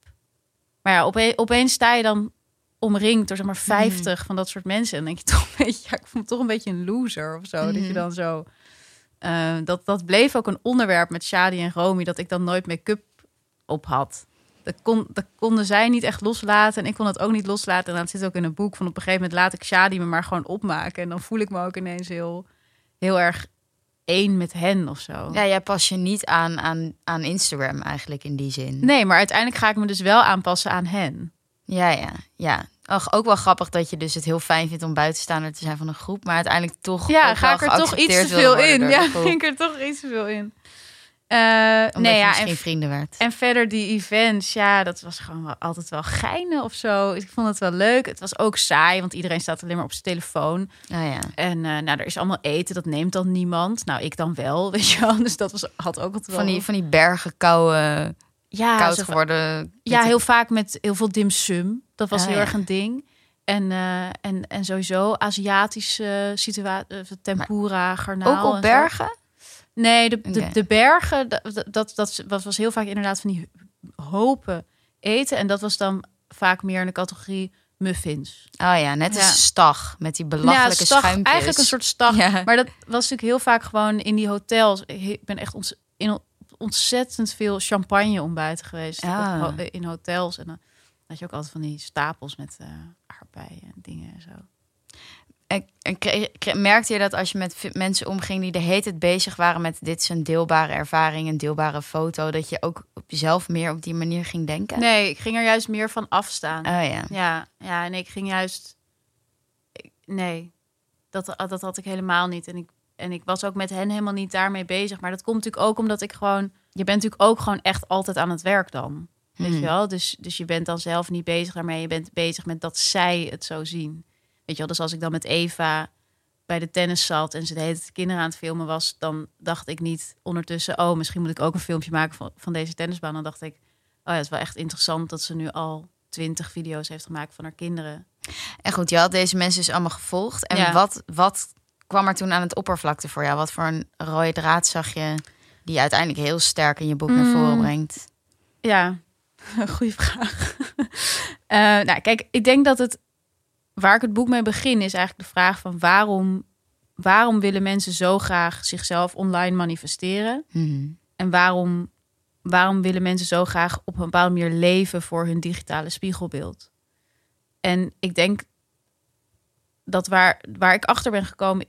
Maar ja, ope- opeens sta je dan omringd door zeg maar 50 van dat soort mensen. En denk je toch een beetje, ja, ik voel me toch een beetje een loser of zo. Dat je Mhm. dan zo. Eh, dat, dat bleef ook een onderwerp met Shadi en Romy, dat ik dan nooit make-up op had. Dat, kon, dat konden zij niet echt loslaten en ik kon het ook niet loslaten. En dat zit ook in een boek van op een gegeven moment laat ik Shadi me maar gewoon opmaken. En dan voel ik me ook ineens heel, heel erg één met hen of zo. Ja, jij pas je niet aan, aan, aan Instagram eigenlijk in die zin. Nee, maar uiteindelijk ga ik me dus wel aanpassen aan hen. Ja, ja, ja. Och, ook wel grappig dat je dus het heel fijn vindt om buitenstaander te zijn van een groep, maar uiteindelijk toch Ja, ga ik er toch iets te veel in. Ja, ik er toch iets te veel in. Omdat nee, je ja, misschien en, vrienden werd. en verder die events, ja, dat was gewoon wel, altijd wel geinig of zo. Ik vond het wel leuk. Het was ook saai, want iedereen staat alleen maar op zijn telefoon. Oh, ja. En eh, nou, er is allemaal eten, dat neemt dan niemand. Nou, ik dan wel, weet je wel. Dus dat was, had ook altijd wel... Van die, van die bergen koude, ja, koud geworden. Ja, heel vaak met heel veel dim sum. Dat was Ah, heel ja. erg een ding. En, eh, en, en sowieso Aziatische situatie, tempura, garnaal. Ook op zo. bergen? Nee, de, de, bergen, dat, dat, dat, was heel vaak inderdaad van die hopen eten. En dat was dan vaak meer in de categorie muffins. Oh ja, net Ja. als stag met die belachelijke ja, stag, schuimpjes. eigenlijk een soort stag. Ja. Maar dat was natuurlijk heel vaak gewoon in die hotels. Ik ben echt ont, in ontzettend veel champagne ontbijten geweest. In hotels. En dan had je ook altijd van die stapels met eh aardbeien en dingen en zo. En, en kreeg- kreeg- merkte je dat als je met mensen omging die de hele tijd bezig waren met dit is een deelbare ervaring, een deelbare foto, dat je ook op jezelf meer op die manier ging denken? Nee, ik ging er juist meer van afstaan. Oh ja. Ja, ja, en ik ging juist. ik- Nee, dat, dat had ik helemaal niet. En ik, en ik was ook met hen helemaal niet daarmee bezig. Maar dat komt natuurlijk ook omdat ik gewoon. Je bent natuurlijk ook gewoon echt altijd aan het werk dan. Weet Hmm. je wel? Dus, dus je bent dan zelf niet bezig daarmee. Je bent bezig met dat zij het zo zien. Weet je wel? Dus als ik dan met Eva bij de tennis zat en ze de hele tijd kinderen aan het filmen was, dan dacht ik niet ondertussen, oh, misschien moet ik ook een filmpje maken van, van deze tennisbaan. Dan dacht ik, oh ja, het is wel echt interessant dat ze nu al twintig video's heeft gemaakt van haar kinderen. En goed, je had deze mensen dus allemaal gevolgd. En Ja. wat, wat kwam er toen aan het oppervlakte voor jou? Wat voor een rode draad zag je die je uiteindelijk heel sterk in je boek naar Mm. voren brengt? Ja, goede vraag. Eh, nou, kijk, ik denk dat het waar ik het boek mee begin is eigenlijk de vraag van waarom, waarom willen mensen zo graag zichzelf online manifesteren? Mhm. En waarom, waarom willen mensen zo graag op een bepaalde manier leven voor hun digitale spiegelbeeld? En ik denk dat waar, waar ik achter ben gekomen,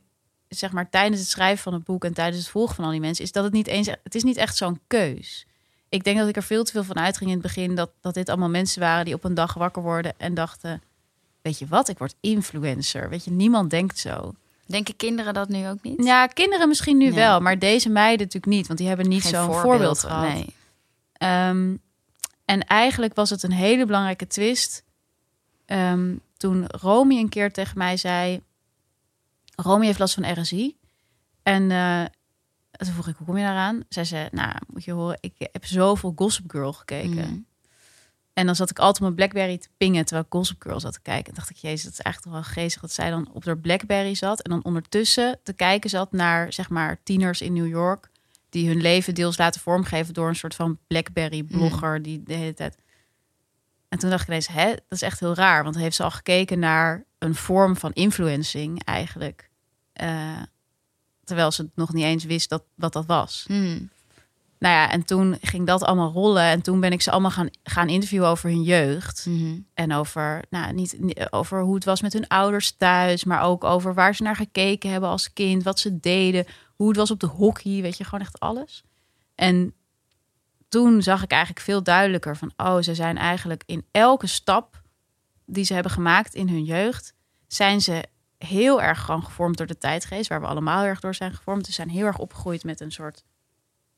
zeg maar tijdens het schrijven van het boek en tijdens het volgen van al die mensen, is dat het niet eens, het is niet echt zo'n keus. Ik denk dat ik er veel te veel van uitging in het begin dat, dat dit allemaal mensen waren die op een dag wakker worden en dachten, weet je wat, ik word influencer. Weet je, niemand denkt zo. Denken kinderen dat nu ook niet? Ja, kinderen misschien nu wel, maar deze meiden natuurlijk niet, want die hebben niet zo'n voorbeeld, gehad. Nee. Ehm, en eigenlijk was het een hele belangrijke twist. Ehm, toen Romy een keer tegen mij zei... Romy heeft last van RSI. En eh, toen vroeg ik, hoe kom je daaraan? Zij zei, nou, moet je horen, ik heb zoveel Gossip Girl gekeken. Mhm. En dan zat ik altijd mijn Blackberry te pingen terwijl ik Gossip Girl zat te kijken. En dacht ik, jezus, dat is eigenlijk toch wel geestig dat zij dan op haar Blackberry zat. En dan ondertussen te kijken zat naar, zeg maar, tieners in New York. Die hun leven deels laten vormgeven door een soort van Blackberry-blogger die de hele tijd... En toen dacht ik ineens, hè, dat is echt heel raar. Want heeft ze al gekeken naar een vorm van influencing eigenlijk. Eh, terwijl ze het nog niet eens wist dat, wat dat was. Mhm. Nou ja, en toen ging dat allemaal rollen. En toen ben ik ze allemaal gaan, gaan interviewen over hun jeugd. Mhm. En over, nou, niet- over hoe het was met hun ouders thuis, maar ook over waar ze naar gekeken hebben als kind, wat ze deden, hoe het was op de hockey, weet je, gewoon echt alles. En toen zag ik eigenlijk veel duidelijker van, oh, ze zijn eigenlijk in elke stap die ze hebben gemaakt in hun jeugd, zijn ze heel erg gewoon gevormd door de tijdgeest, waar we allemaal erg door zijn gevormd. Ze zijn heel erg opgegroeid met een soort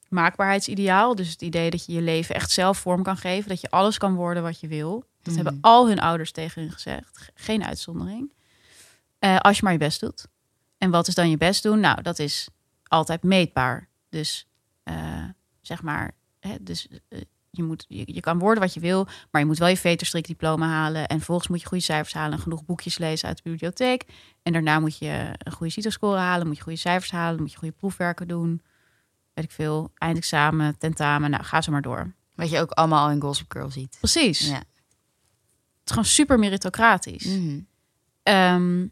maakbaarheidsideaal. Dus het idee dat je je leven echt zelf vorm kan geven. Dat je alles kan worden wat je wil. Dat Mhm. hebben al hun ouders tegen hun gezegd. Ge- Geen uitzondering. Eh, als je maar je best doet. En wat is dan je best doen? Nou, dat is altijd meetbaar. Dus eh, zeg maar, hè, dus, eh, je, moet, je, je kan worden wat je wil, maar je moet wel je veterstrikdiploma halen. En vervolgens moet je goede cijfers halen en genoeg boekjes lezen uit de bibliotheek. En daarna moet je een goede CITO-score halen, moet je goede cijfers halen, moet je goede proefwerken doen. Weet ik veel, eindexamen, tentamen, nou ga zo maar door. Wat je ook allemaal al in Gossip Girl ziet. Precies. Ja. Het is gewoon super meritocratisch. Mhm. Ehm,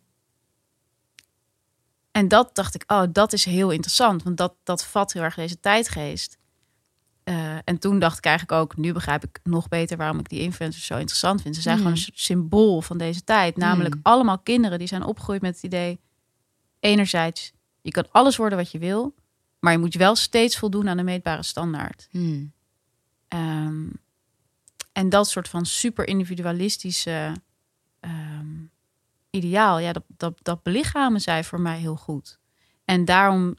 en dat dacht ik, oh, dat is heel interessant, want dat, dat vat heel erg deze tijdgeest. Eh, en toen dacht ik eigenlijk ook, nu begrijp ik nog beter waarom ik die influencers zo interessant vind. Ze zijn Mhm. gewoon een symbool van deze tijd. Namelijk Mhm. allemaal kinderen die zijn opgegroeid met het idee, enerzijds, je kan alles worden wat je wil, maar je moet wel steeds voldoen aan een meetbare standaard. Mhm. Ehm, en dat soort van super individualistische ehm, ideaal, ja, dat, dat, dat belichamen zij voor mij heel goed. En daarom,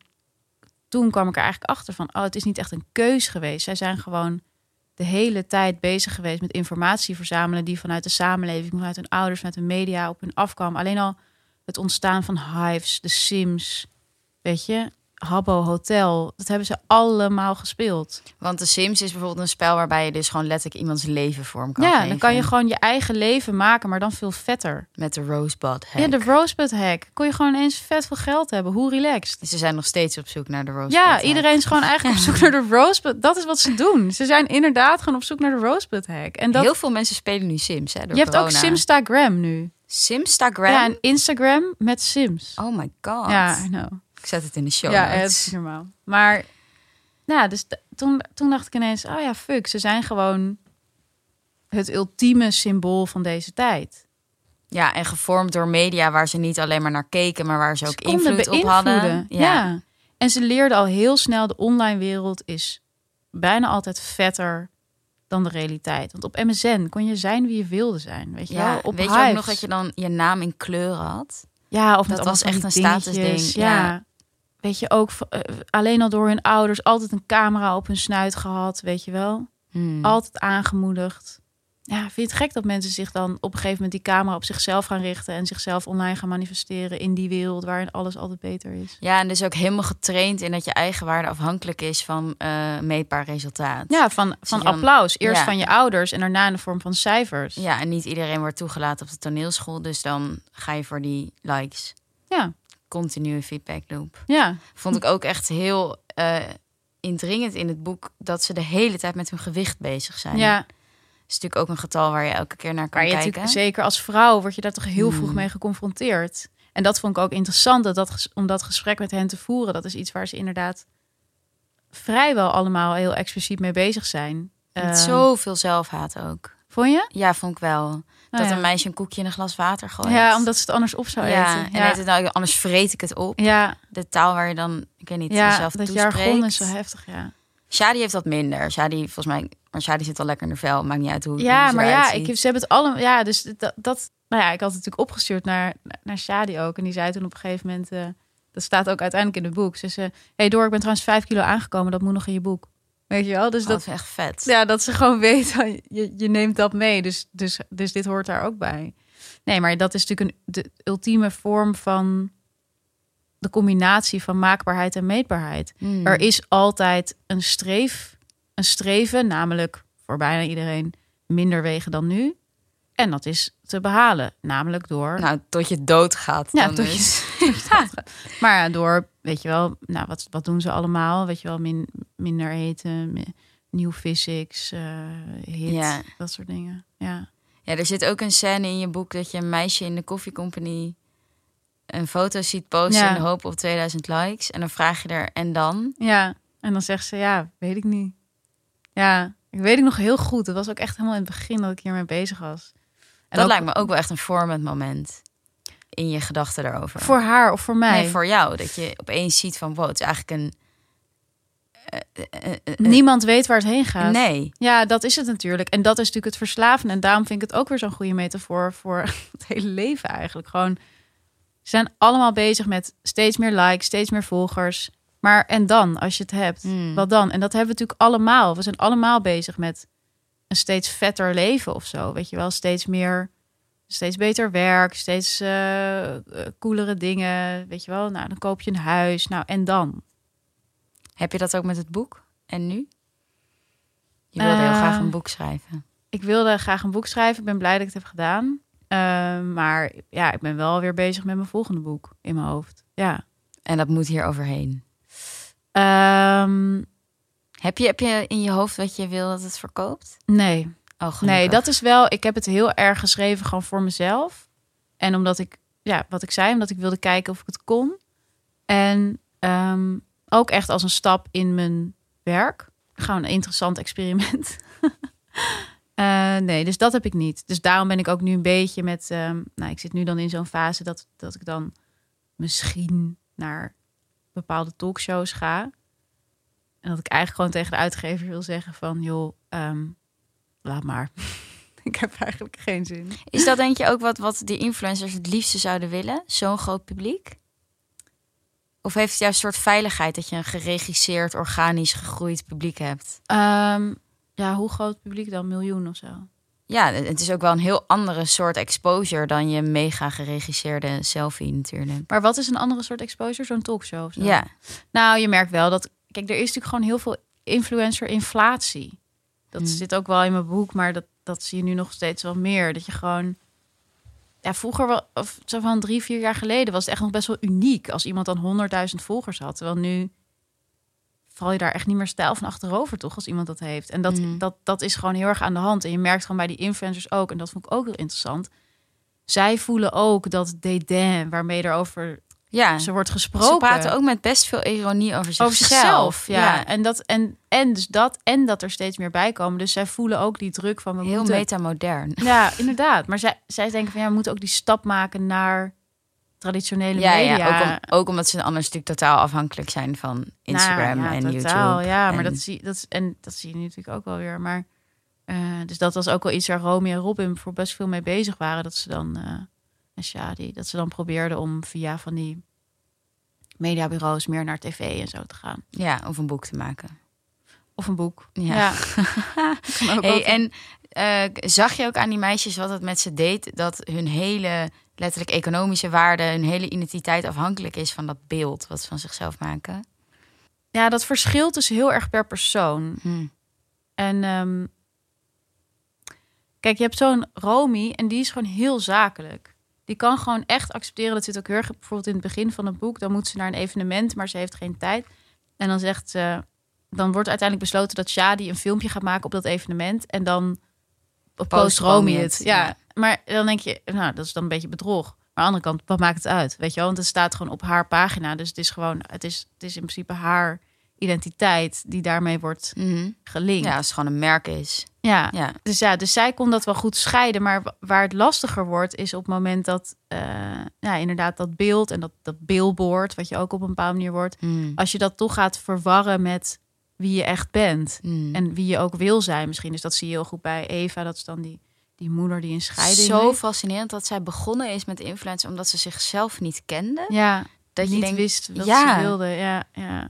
toen kwam ik er eigenlijk achter van, oh, het is niet echt een keus geweest. Zij zijn gewoon de hele tijd bezig geweest met informatie verzamelen die vanuit de samenleving, vanuit hun ouders, vanuit de media op hun afkwam. Alleen al het ontstaan van Hives, de Sims, weet je, Habbo Hotel, dat hebben ze allemaal gespeeld. Want The Sims is bijvoorbeeld een spel waarbij je dus gewoon letterlijk iemands leven vorm kan ja, geven. dan kan je gewoon je eigen leven maken, maar dan veel vetter. Met de Rosebud hack. Ja, de Rosebud hack. Kon je gewoon eens vet veel geld hebben. Hoe relaxed. Ze zijn nog steeds op zoek naar de Rosebud Ja, hack. iedereen is gewoon eigenlijk op zoek naar de Rosebud. Dat is wat ze doen. Ze zijn inderdaad gewoon op zoek naar de Rosebud hack. En dat, Heel veel mensen spelen nu Sims, hè, door je hebt ook. Simstagram nu. Simstagram? Ja, en Instagram met Sims. Oh my god. Ja, I know. Ik zet het in de show Ja, het is normaal. Maar nou, dus toen, toen dacht ik ineens, oh ja, fuck, ze zijn gewoon het ultieme symbool van deze tijd. Ja, en gevormd door media waar ze niet alleen maar naar keken, maar waar ze ook Ze invloed op hadden. Ja. En ze leerden al heel snel, de online wereld is bijna altijd vetter dan de realiteit. Want op MSN kon je zijn wie je wilde zijn. Weet je Ja, wel? Op weet je ook nog dat je dan je naam in kleuren had? Ja, of Dat was echt een statusding, ja. Ja. Weet je ook, eh, alleen al door hun ouders altijd een camera op hun snuit gehad, weet je wel. Hmm. Altijd aangemoedigd. Ja, vind je het gek dat mensen zich dan op een gegeven moment die camera op zichzelf gaan richten en zichzelf online gaan manifesteren in die wereld waarin alles altijd beter is? Ja, en dus ook helemaal getraind in dat je eigenwaarde afhankelijk is van eh, meetbaar resultaat. Ja, van, van je dan- applaus. Eerst ja. van je ouders en daarna in de vorm van cijfers. Ja, en niet iedereen wordt toegelaten op de toneelschool, dus dan ga je voor die likes. ja. Continue feedback loop. ja. Vond ik ook echt heel eh, indringend in het boek dat ze de hele tijd met hun gewicht bezig zijn. ja. Is natuurlijk ook een getal waar je elke keer naar kan Maar je kijken. zeker als vrouw word je daar toch heel vroeg Hmm. mee geconfronteerd. En dat vond ik ook interessant dat om dat gesprek met hen te voeren. Dat is iets waar ze inderdaad vrijwel allemaal heel expliciet mee bezig zijn. Met Eh, zoveel zelfhaat ook. Vond je? Ja, vond ik wel. Nou dat een meisje een koekje in een glas water gooit. Ja, omdat ze het anders op zou ja, eten. en Ja, het, nou, anders vreet ik het op. ja, De taal waar je dan, ik weet niet, ja jezelf dat toespreekt. jargon is zo heftig, ja. Shadi heeft dat minder. Shadi, volgens mij, maar Shadi zit al lekker in de vel. Maakt niet uit hoe Ja, hoe maar ja, ziet. ik, ze hebben het allemaal. Ja, dus dat, dat. Nou ja, ik had het natuurlijk opgestuurd naar, naar Shadi ook. En die zei toen op een gegeven moment. eh, dat staat ook uiteindelijk in het boek. Ze zei: Hey Door, ik ben trouwens vijf kilo aangekomen. Dat moet nog in je boek. Weet je wel? Dus Oh, dat, is echt vet. ja, dat ze gewoon weet, oh, je, je neemt dat mee. Dus, dus, dus dit hoort daar ook bij. Nee, maar dat is natuurlijk een, de ultieme vorm van de combinatie van maakbaarheid en meetbaarheid. Hmm. Er is altijd een, streef, een streven, namelijk voor bijna iedereen minder wegen dan nu. En dat is te behalen, namelijk door. Nou, tot je dood gaat. ja, dan tot dus. je, maar ja, door, weet je wel, nou, wat, wat doen ze allemaal? Weet je wel, min, minder eten, nieuw physics, eh hit, Ja. dat soort dingen. Ja. Ja, er zit ook een scène in je boek dat je een meisje in de koffiecompany een foto ziet posten Ja. in de hoop op 2000 likes. En dan vraag je er, en dan? ja, En dan zegt ze, ja, weet ik niet. Ja, ik weet het nog heel goed. Het was ook echt helemaal in het begin dat ik hiermee bezig was. En dat ook lijkt me ook wel echt een vormend moment in je gedachten daarover. Voor haar of voor mij? Nee, voor jou. Dat je opeens ziet van, wow, het is eigenlijk een... Niemand weet waar het heen gaat. Nee. Ja, dat is het natuurlijk. En dat is natuurlijk het verslaven. En daarom vind ik het ook weer zo'n goede metafoor voor het hele leven eigenlijk. Gewoon, ze zijn allemaal bezig met steeds meer likes, steeds meer volgers. Maar en dan, als je het hebt, Hmm. wat dan? En dat hebben we natuurlijk allemaal. We zijn allemaal bezig met een steeds vetter leven of zo. Weet je wel, steeds meer, steeds beter werk, steeds eh, coolere dingen. Weet je wel, nou dan koop je een huis. Nou en dan? Heb je dat ook met het boek? En nu? Je wilde heel graag Eh, een boek schrijven. Ik wilde graag een boek schrijven. Ik ben blij dat ik het heb gedaan. Eh, maar ja, ik ben wel weer bezig met mijn volgende boek in mijn hoofd. Ja. En dat moet hier overheen. Ehm, Heb je, heb je in je hoofd wat je wil dat het verkoopt? nee. Oh. Nee, dat is wel. Ik heb het heel erg geschreven gewoon voor mezelf. En omdat ik, ja, wat ik zei, omdat ik wilde kijken of ik het kon. En ehm, ook echt als een stap in mijn werk. Gewoon een interessant experiment. Eh, nee, dus dat heb ik niet. Dus daarom ben ik ook nu een beetje met. ehm, nou, ik zit nu dan in zo'n fase dat, dat ik dan misschien naar bepaalde talkshows ga. En dat ik eigenlijk gewoon tegen de uitgever wil zeggen van, joh, ehm, laat maar. ik heb eigenlijk geen zin. Is dat denk je ook wat, wat die influencers het liefste zouden willen? Zo'n groot publiek? Of heeft het juist een soort veiligheid dat je een geregisseerd, organisch gegroeid publiek hebt? Ehm, ja, hoe groot publiek dan? Miljoen of zo? Ja, het is ook wel een heel andere soort exposure dan je mega geregisseerde selfie natuurlijk. Maar wat is een andere soort exposure? Zo'n talkshow of zo? Ja, Nou, je merkt wel dat... Kijk, er is natuurlijk gewoon heel veel influencer-inflatie. Dat Hmm. zit ook wel in mijn boek, maar dat, dat zie je nu nog steeds wel meer. Dat je gewoon... Ja, vroeger, of zo van drie, vier jaar geleden... was het echt nog best wel uniek als iemand dan 100.000 volgers had. Terwijl nu val je daar echt niet meer stijl van achterover, toch? Als iemand dat heeft. En dat, Mhm. dat, dat is gewoon heel erg aan de hand. En je merkt gewoon bij die influencers ook... en dat vond ik ook heel interessant... zij voelen ook dat dédain waarmee er over ja. ze wordt gesproken... Ze praten ook met best veel ironie over zichzelf. over zichzelf. Ja. En, dat, en, en dus dat en dat er steeds meer bij komen. Dus zij voelen ook die druk van we Heel moeten... metamodern. Ja, inderdaad. Maar zij, zij denken van ja, we moeten ook die stap maken naar traditionele Ja, media. ja ook, om- ook omdat ze anders natuurlijk totaal afhankelijk zijn van Instagram Nou, ja, en totaal, YouTube. Ja, maar en- dat zie, dat, is- en dat zie je nu natuurlijk ook wel weer. Maar, eh, dus dat was ook wel iets waar Romy en Robin voor best veel mee bezig waren. Dat ze dan, eh en Shadi, dat ze dan probeerden om via van die mediabureaus meer naar tv en zo te gaan. Ja, of een boek te maken. Of een boek. Ja. Ja. Kan ook Hey, altijd. en eh, zag je ook aan die meisjes wat het met ze deed? Dat hun hele, letterlijk economische waarde, hun hele identiteit afhankelijk is van dat beeld wat ze van zichzelf maken? Ja, dat verschilt dus heel erg per persoon. Hm. En ehm, kijk, je hebt zo'n Romy en die is gewoon heel zakelijk. Die kan gewoon echt accepteren. Dat zit ook heel erg bijvoorbeeld in het begin van het boek. Dan moet ze naar een evenement, maar ze heeft geen tijd. En dan zegt ze, dan wordt uiteindelijk besloten dat Shadi een filmpje gaat maken op dat evenement. En dan post Romy het. Ja. ja. maar dan denk je, nou, dat is dan een beetje bedrog. Maar aan de andere kant, wat maakt het uit? Weet je wel, want het staat gewoon op haar pagina. Dus het is gewoon, het is, het is in principe haar identiteit die daarmee wordt Mhm. gelinkt. Ja, als het gewoon een merk is. Ja. Ja. Dus ja, dus zij kon dat wel goed scheiden. Maar wa- waar het lastiger wordt, is op het moment dat, eh, ja, inderdaad, dat beeld en dat, dat billboard, wat je ook op een bepaalde manier wordt, Hm. als je dat toch gaat verwarren met wie je echt bent Hm. en wie je ook wil zijn, misschien. Dus dat zie je heel goed bij Eva. Dat is dan die, die moeder die een scheiding Zo heeft. fascinerend dat zij begonnen is met influencer omdat ze zichzelf niet kende. Ja, dat je niet denkt, wist wat ja. ze wilde. Ja, ja.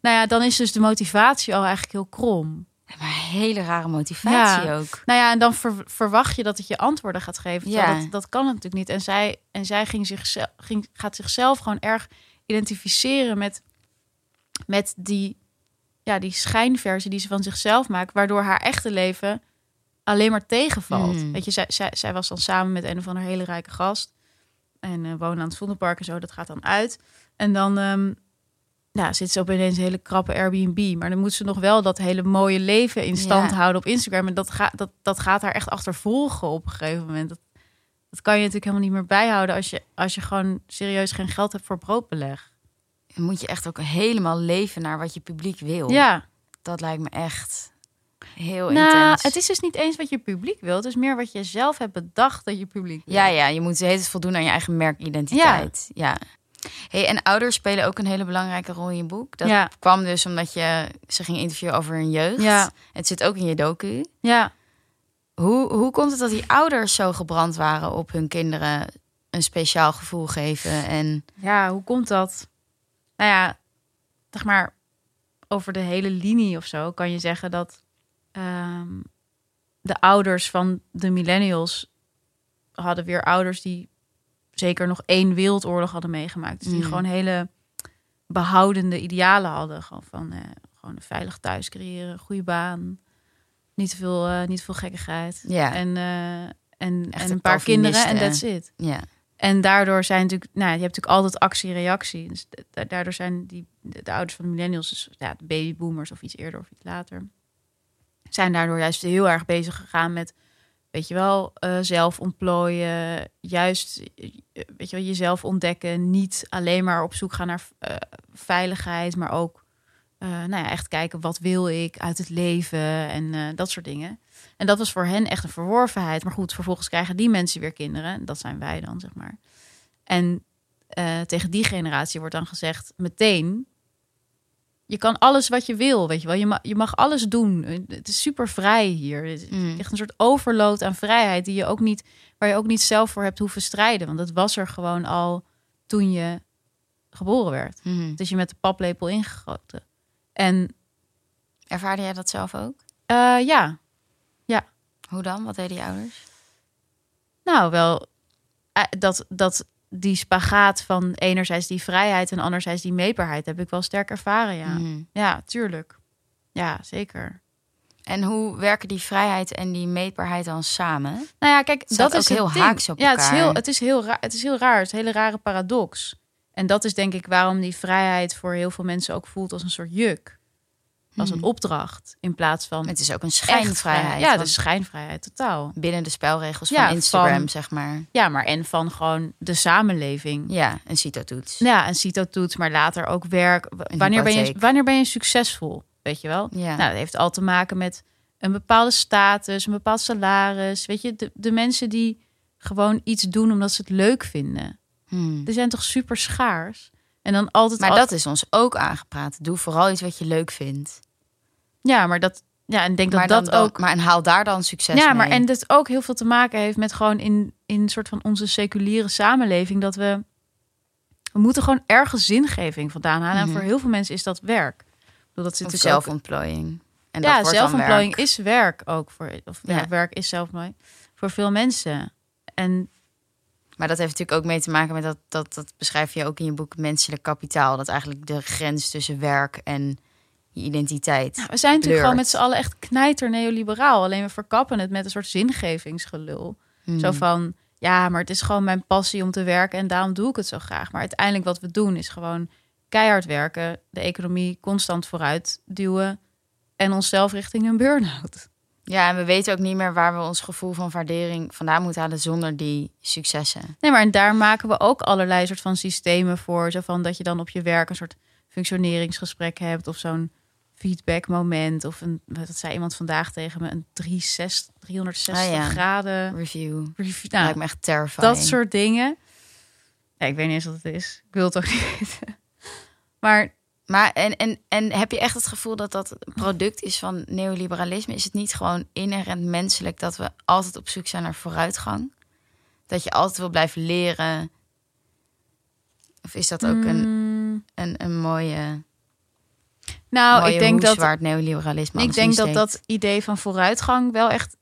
Nou ja, dan is dus de motivatie al eigenlijk heel krom. Maar een hele rare motivatie Ja. ook. Nou ja, en dan ver- verwacht je dat het je antwoorden gaat geven. Ja. Dat, dat kan natuurlijk niet. En zij, en zij ging zichzelf, ging, gaat zichzelf gewoon erg identificeren met, met die, ja, die schijnversie die ze van zichzelf maakt. Waardoor haar echte leven alleen maar tegenvalt. Mm. Weet je, zij, zij, zij was dan samen met een of andere hele rijke gast. En wonen aan het Vondelpark en zo. Dat gaat dan uit. En dan ehm, ja, zit ze op ineens een hele krappe Airbnb. Maar dan moet ze nog wel dat hele mooie leven in stand Ja. houden op Instagram. En dat, gaat dat, dat gaat haar echt achtervolgen op een gegeven moment. Dat, dat kan je natuurlijk helemaal niet meer bijhouden als je, als je gewoon serieus geen geld hebt voor broodbeleg. Dan moet je echt ook helemaal leven naar wat je publiek wil. Ja, Dat lijkt me echt heel nou, intens. het is dus niet eens wat je publiek wil. Het is meer wat je zelf hebt bedacht dat je publiek wil. Ja, ja, je moet steeds voldoen aan je eigen merkidentiteit. Ja. Hey, en ouders spelen ook een hele belangrijke rol in je boek. Dat Ja. kwam dus omdat je ze ging interviewen over hun jeugd. Ja. Het zit ook in je docu. ja. Hoe, hoe komt het dat die ouders zo gebrand waren op hun kinderen een speciaal gevoel geven? En Ja, hoe komt dat? Nou ja, zeg maar, over de hele linie of zo kan je zeggen dat ehm, de ouders van de millennials hadden weer ouders die zeker nog één wereldoorlog hadden meegemaakt. Dus die Mm. gewoon hele behoudende idealen hadden. Gewoon van eh, gewoon een veilig thuis creëren, goede baan, niet te veel, eh, niet te veel gekkigheid. Ja. En, eh, en, en een paar kinderen en Calvinisten. that's it. ja, En daardoor zijn natuurlijk, nou, je hebt natuurlijk altijd actie-reactie. Dus da- daardoor zijn die, de, de ouders van de millennials, dus ja, de babyboomers of iets eerder of iets later, zijn daardoor juist heel erg bezig gegaan met, weet je wel, eh, zelf ontplooien, juist, eh, weet je wel, jezelf ontdekken, niet alleen maar op zoek gaan naar eh, veiligheid, maar ook, nou ja, echt kijken wat wil ik uit het leven en dat soort dingen. En dat was voor hen echt een verworvenheid. Maar goed, vervolgens krijgen die mensen weer kinderen. Dat zijn wij dan, zeg maar. En tegen die generatie wordt dan gezegd meteen... Je kan alles wat je wil, weet je wel. Je mag, je mag alles doen. Het is super vrij hier. Het is Mm. echt een soort overload aan vrijheid... Die je ook niet, waar je ook niet zelf voor hebt hoeven strijden. Want dat was er gewoon al toen je geboren werd. Het is je met de paplepel ingegoten. En ervaarde jij dat zelf ook? eh, ja, Hoe dan? Wat deden je ouders? Nou, wel eh, dat, dat die spagaat van enerzijds die vrijheid en anderzijds die meetbaarheid heb ik wel sterk ervaren. Ja, Mhm. ja tuurlijk. Ja, zeker. En hoe werken die vrijheid en die meetbaarheid dan samen? Nou ja, kijk, Staat dat is heel ding. haaks op ja, het is elkaar. heel, het is heel raar. Het is heel raar. Het is een hele rare paradox. En dat is denk ik waarom die vrijheid voor heel veel mensen ook voelt als een soort juk, als een Mhm. opdracht, in plaats van Het is ook een echt schijnvrijheid. Ja, de schijnvrijheid totaal. binnen de spelregels Ja, van Instagram, van- zeg maar. Ja, maar en van gewoon de samenleving. Ja, een CITO-toets. Ja, een CITO-toets, maar later ook werk. Een Wanneer ben, je, wanneer ben je succesvol? Weet je wel? Ja. Nou, dat heeft al te maken met een bepaalde status, een bepaald salaris. Weet je, de, de mensen die gewoon iets doen omdat ze het leuk vinden. Hmm. Die zijn toch super schaars? En dan altijd. Maar dat is ons ook aangepraat. Doe vooral iets wat je leuk vindt. Ja, maar dat. Ja, en denk dat maar dat ook. Maar en haal daar dan succes Ja, mee. maar en dat ook heel veel te maken heeft met gewoon in, in soort van onze seculiere samenleving. Dat we. We moeten gewoon ergens zingeving vandaan halen. Mhm. En voor heel veel mensen is dat werk. Bedoel, dat zit zelfontplooiing. En ja, zelfontplooiing werk. is werk ook voor. Of ja, Ja. werk is zelfontplooiing voor veel mensen. En Maar dat heeft natuurlijk ook mee te maken met dat, dat, dat beschrijf je ook in je boek Menselijk Kapitaal. Dat eigenlijk de grens tussen werk en je identiteit. nou, we zijn natuurlijk gewoon met z'n allen echt knijter neoliberaal. Alleen we verkappen het met een soort zingevingsgelul. Hmm. Zo van, ja, maar het is gewoon mijn passie om te werken en daarom doe ik het zo graag. Maar uiteindelijk wat we doen is gewoon keihard werken, de economie constant vooruit duwen en onszelf richting een burn-out. Ja, en we weten ook niet meer waar we ons gevoel van waardering vandaan moeten halen zonder die successen. Nee, maar en daar maken we ook allerlei soort van systemen voor. Zo van dat je dan op je werk een soort functioneringsgesprek hebt of zo'n feedbackmoment. Of een, wat zei iemand vandaag tegen me, een 360, 360 Ah, ja. graden Review. review. Nou, Nou, lijkt me echt terrifying. dat soort dingen. Ja, ik weet niet eens wat het is. Ik wil het ook niet weten. Maar Maar en, en, en heb je echt het gevoel dat dat product is van neoliberalisme? Is het niet gewoon inherent menselijk dat we altijd op zoek zijn naar vooruitgang? Dat je altijd wil blijven leren? Of is dat ook een, mm, een, een mooie, nou, mooie ik denk dat waar het neoliberalisme ik denk dat steekt? dat idee van vooruitgang wel echt,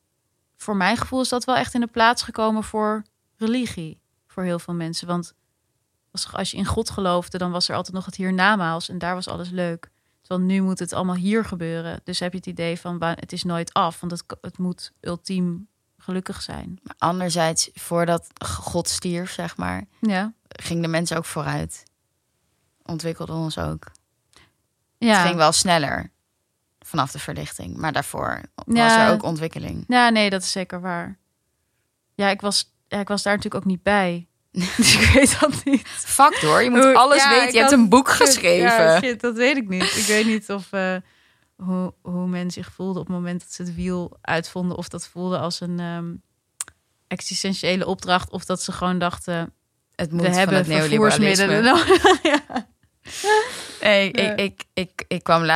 voor mijn gevoel is dat wel echt in de plaats gekomen voor religie. Voor heel veel mensen. Want als, als je in God geloofde, dan was er altijd nog het hiernamaals en daar was alles leuk. Terwijl nu moet het allemaal hier gebeuren. Dus heb je het idee van het is nooit af, want het, het moet ultiem gelukkig zijn. Maar anderzijds, voordat God stierf, zeg maar, Ja, gingen de mensen ook vooruit. Ontwikkelden ons ook. ja. Het ging wel sneller vanaf de verlichting. Maar daarvoor was Ja. er ook ontwikkeling. Ja, nee, dat is zeker waar. Ja, ik was, ja, ik was daar natuurlijk ook niet bij. Dus ik weet dat niet. Fuck door, je moet Hoe- alles ja, weten. Je hebt een boek Shit, geschreven. Ja, shit, dat weet ik niet. Ik weet niet of eh, hoe, hoe men zich voelde op het moment dat ze het wiel uitvonden. Of dat voelde als een ehm, existentiële opdracht. Of dat ze gewoon dachten, het moet we hebben het vervoersmiddelen neoliberalisme. nodig. ja. Nee, ik, ik, ik, ik kwam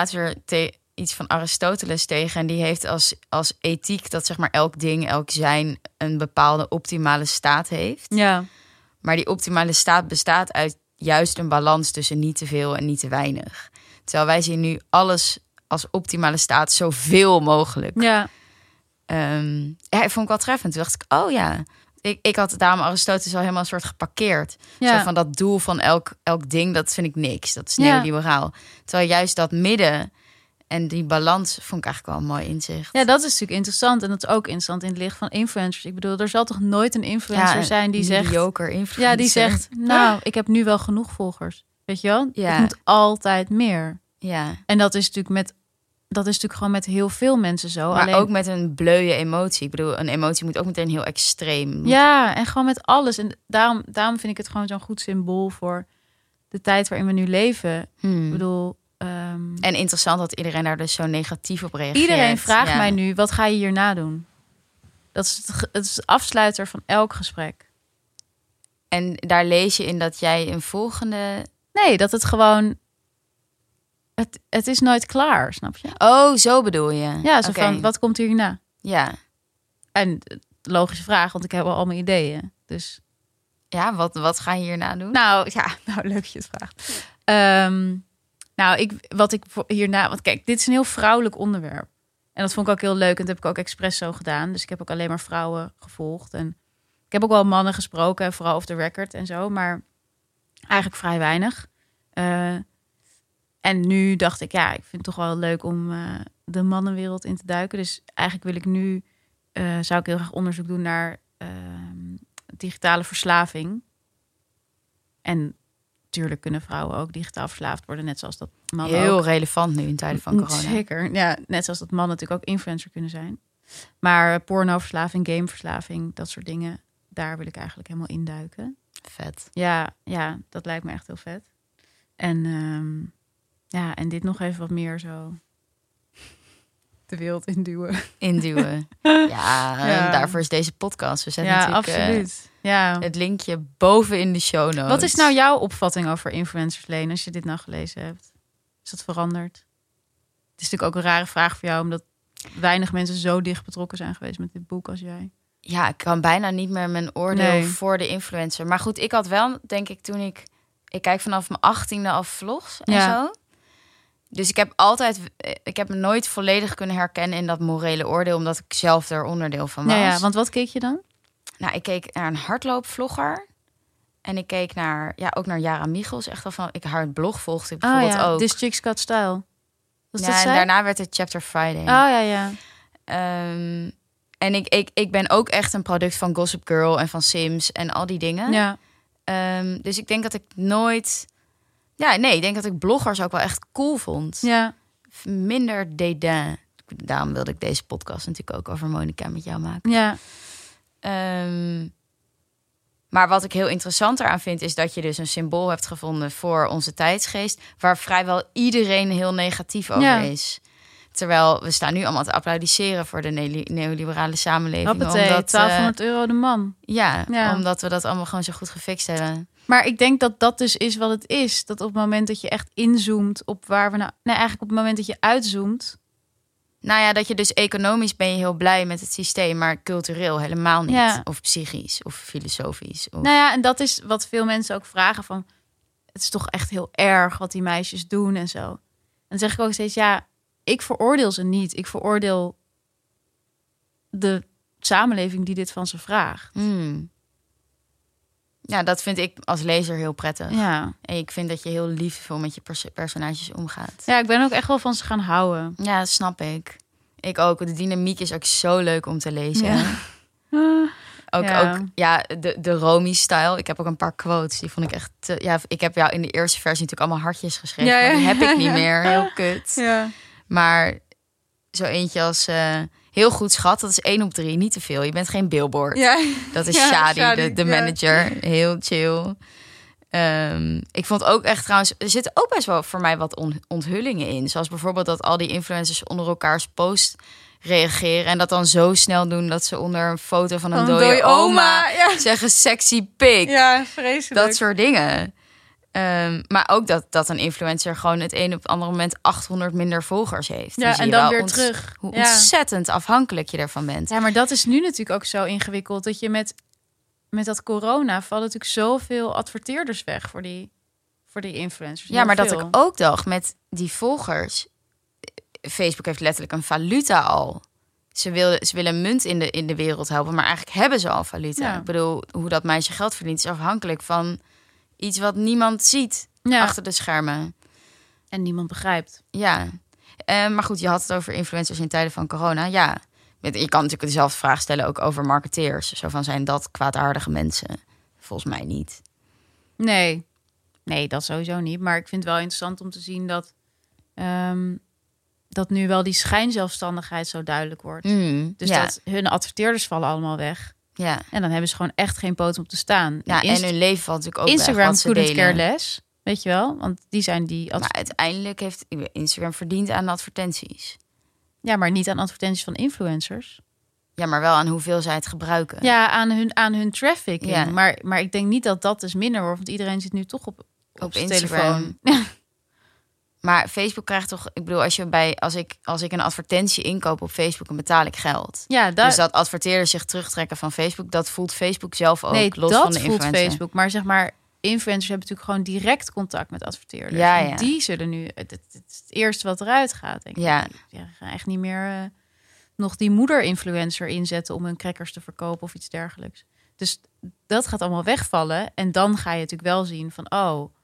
te- iets van Aristoteles tegen. En die heeft als, als ethiek dat zeg maar elk ding, elk zijn een bepaalde optimale staat heeft. ja, Maar die optimale staat bestaat uit juist een balans tussen niet te veel en niet te weinig. Terwijl wij zien nu alles als optimale staat zoveel mogelijk. ja, Ehm, ja, ik vond ik wel treffend. Toen dacht ik, oh ja. Ik, ik had daarom Aristoteles al helemaal een soort geparkeerd. ja. Zo van dat doel van elk, elk ding, dat vind ik niks. Dat is Ja. neoliberaal. Terwijl juist dat midden en die balans vond ik eigenlijk wel een mooi inzicht. Ja, dat is natuurlijk interessant. En dat is ook interessant in het licht van influencers. Ik bedoel, er zal toch nooit een influencer zijn die zegt... Mediocre influencer. Ja, die zegt, nou, ik heb nu wel genoeg volgers. Weet je wel? Ja. Het moet altijd meer. Ja, En dat is natuurlijk met... Dat is natuurlijk gewoon met heel veel mensen zo. maar Alleen, ook met een bleuwe emotie. Ik bedoel, een emotie moet ook meteen heel extreem. Ja, en gewoon met alles. En daarom, daarom vind ik het gewoon zo'n goed symbool voor de tijd waarin we nu leven. Hmm. Ik bedoel, ehm, En interessant dat iedereen daar dus zo negatief op reageert. iedereen vraagt Ja. mij nu, wat ga je hierna doen? Dat is het, het is afsluiter van elk gesprek. En daar lees je in dat jij een volgende... Nee, dat het gewoon... Het, het is nooit klaar, snap je? Oh, zo bedoel je? Ja, zo van, wat komt hierna? Ja. En logische vraag, want ik heb al mijn ideeën. Dus, Ja, wat, wat ga je hierna doen? nou ja, nou leuk je het vraagt. Ehm, nou, ik, wat ik hierna... Want kijk, dit is een heel vrouwelijk onderwerp. En dat vond ik ook heel leuk. En dat heb ik ook expres zo gedaan. Dus ik heb ook alleen maar vrouwen gevolgd. En ik heb ook wel mannen gesproken, vooral off the record en zo. Maar eigenlijk vrij weinig. Eh, en nu dacht ik, ja, ik vind het toch wel leuk om eh, de mannenwereld in te duiken. Dus eigenlijk wil ik nu, eh, zou ik heel graag onderzoek doen naar ehm, digitale verslaving. En natuurlijk kunnen vrouwen ook digitaal verslaafd worden, net zoals dat mannen Heel ook. relevant nu in tijden van corona. Zeker, ja, net zoals dat mannen natuurlijk ook influencer kunnen zijn. Maar pornoverslaving, gameverslaving, dat soort dingen, daar wil ik eigenlijk helemaal induiken. Vet. Ja, ja, dat lijkt me echt heel vet. En ehm, ja, en dit nog even wat meer zo de wereld induwen. Induwen. ja, daarvoor is deze podcast. We zetten Ja, natuurlijk eh, absoluut. Ja. het linkje boven in de show notes. Wat is nou jouw opvatting over influencers, Leen, als je dit nou gelezen hebt? Is dat veranderd? Het is natuurlijk ook een rare vraag voor jou, omdat weinig mensen zo dicht betrokken zijn geweest met dit boek als jij. Ja, ik kan bijna niet meer mijn oordeel Nee. voor de influencer. Maar goed, ik had wel, denk ik, toen ik... Ik kijk vanaf mijn achttiende af vlogs en Ja. zo. Dus ik heb altijd... Ik heb me nooit volledig kunnen herkennen in dat morele oordeel... omdat ik zelf er onderdeel van was. Ja, ja, want wat keek je dan? Nou, ik keek naar een hardloopvlogger. En ik keek naar, ja, ook naar Jara Michels. Echt al van, ik haar blog volgde ik bijvoorbeeld ook. Ah, This Chick's Got Style. Was ja, dat en daarna werd het Chapter Friday. Oh ja, ja. Ehm, en ik, ik, ik ben ook echt een product van Gossip Girl en van Sims en al die dingen. Ja, Ehm, dus ik denk dat ik nooit... Ja, nee, ik denk dat ik bloggers ook wel echt cool vond. ja. Minder dédain. Daarom wilde ik deze podcast natuurlijk ook over Monica met jou maken. ja. Ehm, maar wat ik heel interessant eraan vind, is dat je dus een symbool hebt gevonden voor onze tijdsgeest, waar vrijwel iedereen heel negatief over Ja. is. Terwijl we staan nu allemaal te applaudisseren voor de ne- neoliberale samenleving. Hoppatee, omdat, eh, 1200 euro de man. ja, Ja. omdat we dat allemaal gewoon zo goed gefixt hebben. Maar ik denk dat dat dus is wat het is. Dat op het moment dat je echt inzoomt op waar we nou... Nee, eigenlijk op het moment dat je uitzoomt... Nou ja, dat je dus economisch ben je heel blij met het systeem, maar cultureel helemaal niet. Ja. Of psychisch, of filosofisch. Of... Nou ja, en dat is wat veel mensen ook vragen van... Het is toch echt heel erg wat die meisjes doen en zo. En dan zeg ik ook steeds, ja, ik veroordeel ze niet. Ik veroordeel de samenleving die dit van ze vraagt. Hmm. Ja, dat vind ik als lezer heel prettig. Ja. En ik vind dat je heel liefvol met je pers- personages omgaat. ja, ik ben ook echt wel van ze gaan houden. Ja, dat snap ik. Ik ook. De dynamiek is ook zo leuk om te lezen. Ja. Ook, Ja. ook ja, de, de Romy-style. Ik heb ook een paar quotes. Die vond ik echt... te- ja, ik heb jou in de eerste versie natuurlijk allemaal hartjes geschreven. Ja, ja, maar die heb ik niet meer. Heel kut. Ja. Maar zo eentje als... eh, heel goed schat. Dat is één op drie, niet te veel. Je bent geen billboard. Ja. Dat is Ja, Shadi, Shadi, de, de ja. manager. Heel chill. Ehm, ik vond ook echt trouwens, er zitten ook best wel voor mij wat on- onthullingen in. Zoals bijvoorbeeld dat al die influencers onder elkaars post reageren. En dat dan zo snel doen dat ze onder een foto van een dode dode oma, oma, ja. zeggen sexy pig. Ja, vreselijk. Dat soort dingen. Ehm, maar ook dat, dat een influencer gewoon het een op het andere moment 800 minder volgers heeft. Ja, en dan weer terug. Hoe Ja. ontzettend afhankelijk je ervan bent. Ja, maar dat is nu natuurlijk ook zo ingewikkeld. Dat je met, met dat corona vallen natuurlijk zoveel adverteerders weg voor die, voor die influencers. Ja, Heel maar dat ik ook dacht met die volgers. Facebook heeft letterlijk een valuta al. Ze, willen ze willen munt in de, in de wereld helpen, maar eigenlijk hebben ze al valuta. Ja. Ik bedoel, hoe dat meisje geld verdient is afhankelijk van iets wat niemand ziet Ja. achter de schermen. En niemand begrijpt. Ja, Eh, maar goed, je had het over influencers in tijden van corona. Ja, je kan natuurlijk dezelfde vraag stellen ook over marketeers. Zo van, zijn dat kwaadaardige mensen? Volgens mij niet. Nee. Nee, dat sowieso niet. Maar ik vind het wel interessant om te zien dat, ehm, dat nu wel die schijnzelfstandigheid zo duidelijk wordt. Mm, Dus ja, dat hun adverteerders vallen allemaal weg. Ja. En dan hebben ze gewoon echt geen poot om te staan. ja en hun leven valt natuurlijk ook weg, Instagram ze couldn't delen. care less. Weet je wel? Want die zijn die... Maar uiteindelijk heeft Instagram verdiend aan advertenties. Ja, maar niet aan advertenties van influencers. Ja, maar wel aan hoeveel zij het gebruiken. Ja, aan hun, aan hun trafficking. Ja. Maar, maar ik denk niet dat dat dus minder wordt. Want iedereen zit nu toch op, op, Op zijn Instagram. telefoon. Maar Facebook krijgt toch... Ik bedoel, als, je bij, als, ik, als ik een advertentie inkoop op Facebook... dan betaal ik geld. Ja, Dus dat adverteerders zich terugtrekken van Facebook... dat voelt Facebook zelf ook nee, los dat van de voelt influencer. Facebook. Maar zeg maar, influencers hebben natuurlijk gewoon direct contact met adverteerders. Ja, En. Die zullen nu... Het, eerste wat eruit gaat, denk ik. Ja. Die gaan echt niet meer eh, nog die moeder-influencer inzetten... om hun crackers te verkopen of iets dergelijks. Dus dat gaat allemaal wegvallen. En dan ga je natuurlijk wel zien van... oh,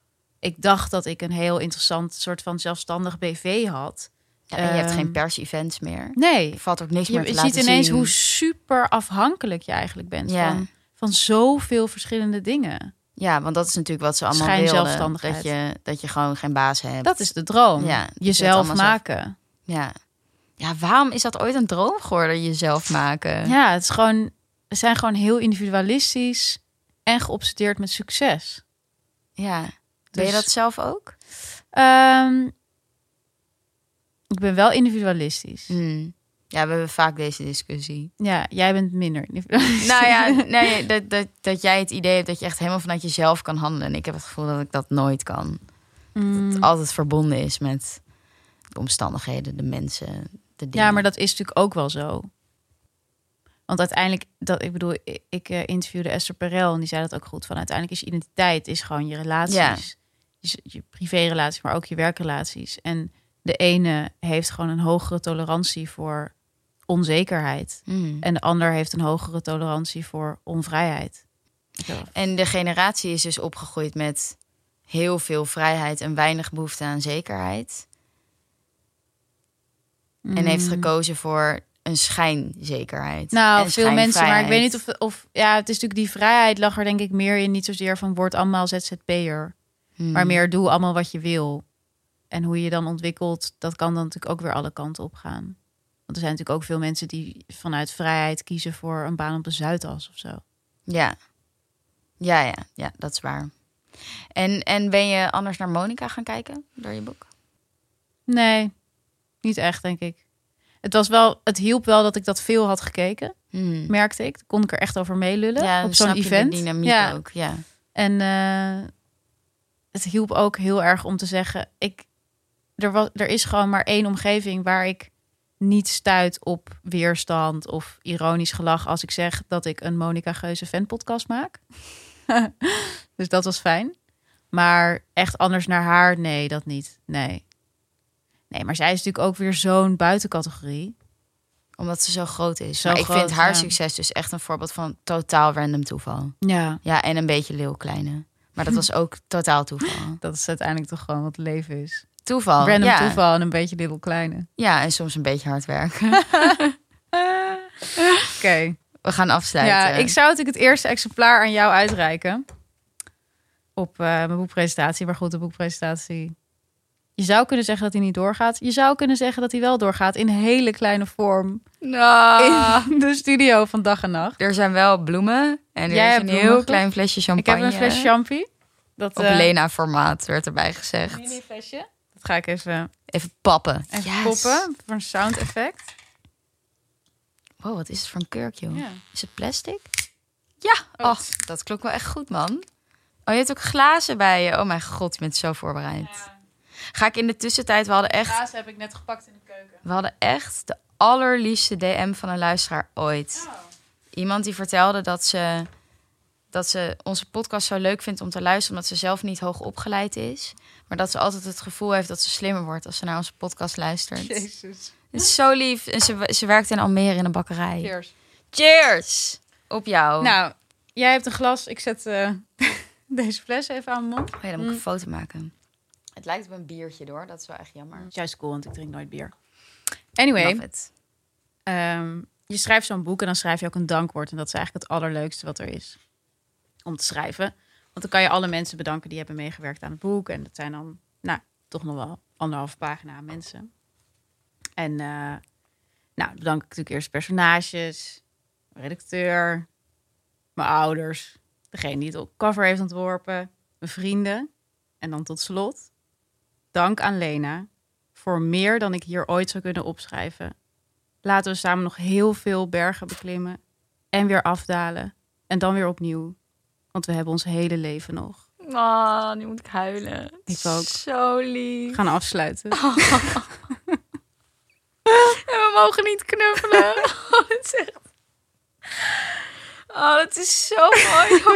ik dacht dat ik een heel interessant soort van zelfstandig BV had... Ja, en je hebt Ehm, geen pers-events meer. Nee, Er valt ook niks meer je te ziet laten ineens zien. hoe super afhankelijk je eigenlijk bent Ja. van, van zoveel verschillende dingen. Ja, want dat is natuurlijk wat ze allemaal Schijn wilden. zelfstandigheid. Dat je, dat je gewoon geen baas hebt. Dat is de droom. Ja, je Jezelf zelf- maken. Ja. ja, waarom is dat ooit een droom geworden, jezelf maken? Ja, het is gewoon, we zijn gewoon heel individualistisch en geobsedeerd met succes. Ja. Ben je Dus- dat zelf ook? Ehm, ik ben wel individualistisch. Hmm. Ja, we hebben vaak deze discussie. Ja, jij bent minder nou ja, nee, dat, dat, dat jij het idee hebt dat je echt helemaal vanuit jezelf kan handelen. En ik heb het gevoel dat ik dat nooit kan. Mm. Het altijd verbonden is met de omstandigheden, de mensen, de dingen. Ja, maar dat is natuurlijk ook wel zo. Want uiteindelijk, dat, ik bedoel, ik, ik eh, interviewde Esther Perel en die zei dat ook goed. Van uiteindelijk is je identiteit is gewoon je relaties. Ja. Je, je privérelaties, maar ook je werkrelaties. En de ene heeft gewoon een hogere tolerantie voor onzekerheid. Hmm. En de ander heeft een hogere tolerantie voor onvrijheid. En de generatie is dus opgegroeid met heel veel vrijheid en weinig behoefte aan zekerheid. En heeft Mm. gekozen voor een schijnzekerheid. Nou, en veel mensen, maar ik weet niet of, of... Ja, het is natuurlijk die vrijheid lag er denk ik meer in. Niet zozeer van word allemaal ZZP'er. Hmm. Maar meer doe allemaal wat je wil. En hoe je je dan ontwikkelt, dat kan dan natuurlijk ook weer alle kanten op gaan. Want er zijn natuurlijk ook veel mensen die vanuit vrijheid kiezen voor een baan op de Zuidas of zo. Ja. Ja, ja, ja, dat is waar. En, en ben je anders naar Monica gaan kijken door je boek? Nee, niet echt, denk ik. Het, was wel, het hielp wel dat ik dat veel had gekeken, Hmm. merkte ik. Kon ik er echt over meelullen Ja, op zo'n event. dynamiek ja. ook, ja. En eh, het hielp ook heel erg om te zeggen: ik, er, was, er is gewoon maar één omgeving waar ik niet stuit op weerstand of ironisch gelach als ik zeg dat ik een Monica Geuze fanpodcast maak. dus dat was fijn. Maar echt anders naar haar, nee, dat niet. Nee. Nee, maar zij is natuurlijk ook weer zo'n buitencategorie. Omdat ze zo groot is. Zo maar ik vind haar ja. succes dus echt een voorbeeld van totaal random toeval. Ja. Ja, en een beetje leeuwkleine. Maar dat was ook totaal toeval. Dat is uiteindelijk toch gewoon wat leven is. Toeval, Random ja. toeval en een beetje little kleine. Ja, en soms een beetje hard werken. Oké. We gaan afsluiten. Ja, ik zou natuurlijk het eerste exemplaar aan jou uitreiken. Op eh, mijn boekpresentatie. Maar goed, de boekpresentatie. Je zou kunnen zeggen dat hij niet doorgaat. Je zou kunnen zeggen dat hij wel doorgaat in hele kleine vorm. Nou, In de studio van dag en nacht. er zijn wel bloemen en er Jij is een heel klein flesje Ik champagne. heb een fles champie. Dat, Op eh, Lena-formaat werd erbij gezegd. mini flesje. Dat ga ik even, Even pappen. even Yes. poppen voor een sound effect. Wow, wat is het voor een kurk, joh? Ja. Is het plastic? Ja. Oh. Oh, dat klonk wel echt goed, man. Oh, je hebt ook glazen bij je. Oh mijn god, je bent zo voorbereid. Ga ik in de tussentijd, we hadden echt, Kaas heb ik net gepakt in de keuken. we hadden echt de allerliefste DM van een luisteraar ooit. Iemand die vertelde dat ze, dat ze onze podcast zo leuk vindt om te luisteren, omdat ze zelf niet hoog opgeleid is. Maar dat ze altijd het gevoel heeft dat ze slimmer wordt als ze naar onze podcast luistert. Jezus. Het is zo lief. En ze, ze werkt in Almere in een bakkerij. Cheers. Cheers! Op jou. Nou, jij hebt een glas. Ik zet eh, deze fles even aan mijn mond. Oh ja, dan moet ik een foto maken. Het lijkt op een biertje door. Dat is wel echt jammer. Juist cool, want ik drink nooit bier. Anyway, ehm, je schrijft zo'n boek en dan schrijf je ook een dankwoord. En dat is eigenlijk het allerleukste wat er is om te schrijven. Want dan kan je alle mensen bedanken die hebben meegewerkt aan het boek. En dat zijn dan, nou, toch nog wel anderhalve pagina mensen. En eh, nou, dan bedank ik natuurlijk eerst personages, redacteur, mijn ouders, degene die het op cover heeft ontworpen, mijn vrienden. En dan tot slot, dank aan Lena voor meer dan ik hier ooit zou kunnen opschrijven. Laten we samen nog heel veel bergen beklimmen en weer afdalen en dan weer opnieuw. Want we hebben ons hele leven nog. Oh, nu moet ik huilen. Ik ook. Zo lief. We gaan afsluiten. En we mogen niet knuffelen. Oh, het is echt... Oh, dat is zo mooi.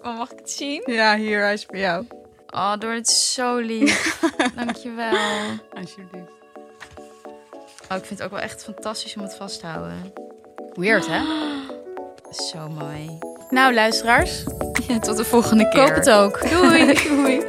Oh. Oh, mag ik het zien? Ja, hier, hij is voor jou. Oh, door het is zo lief. Dankjewel. Alsjeblieft. Oh, ik vind het ook wel echt fantastisch om het vast te houden. Weird, hè? Zo mooi. Nou, luisteraars, Ja, tot de volgende keer. koop het ook. Doei. Doei.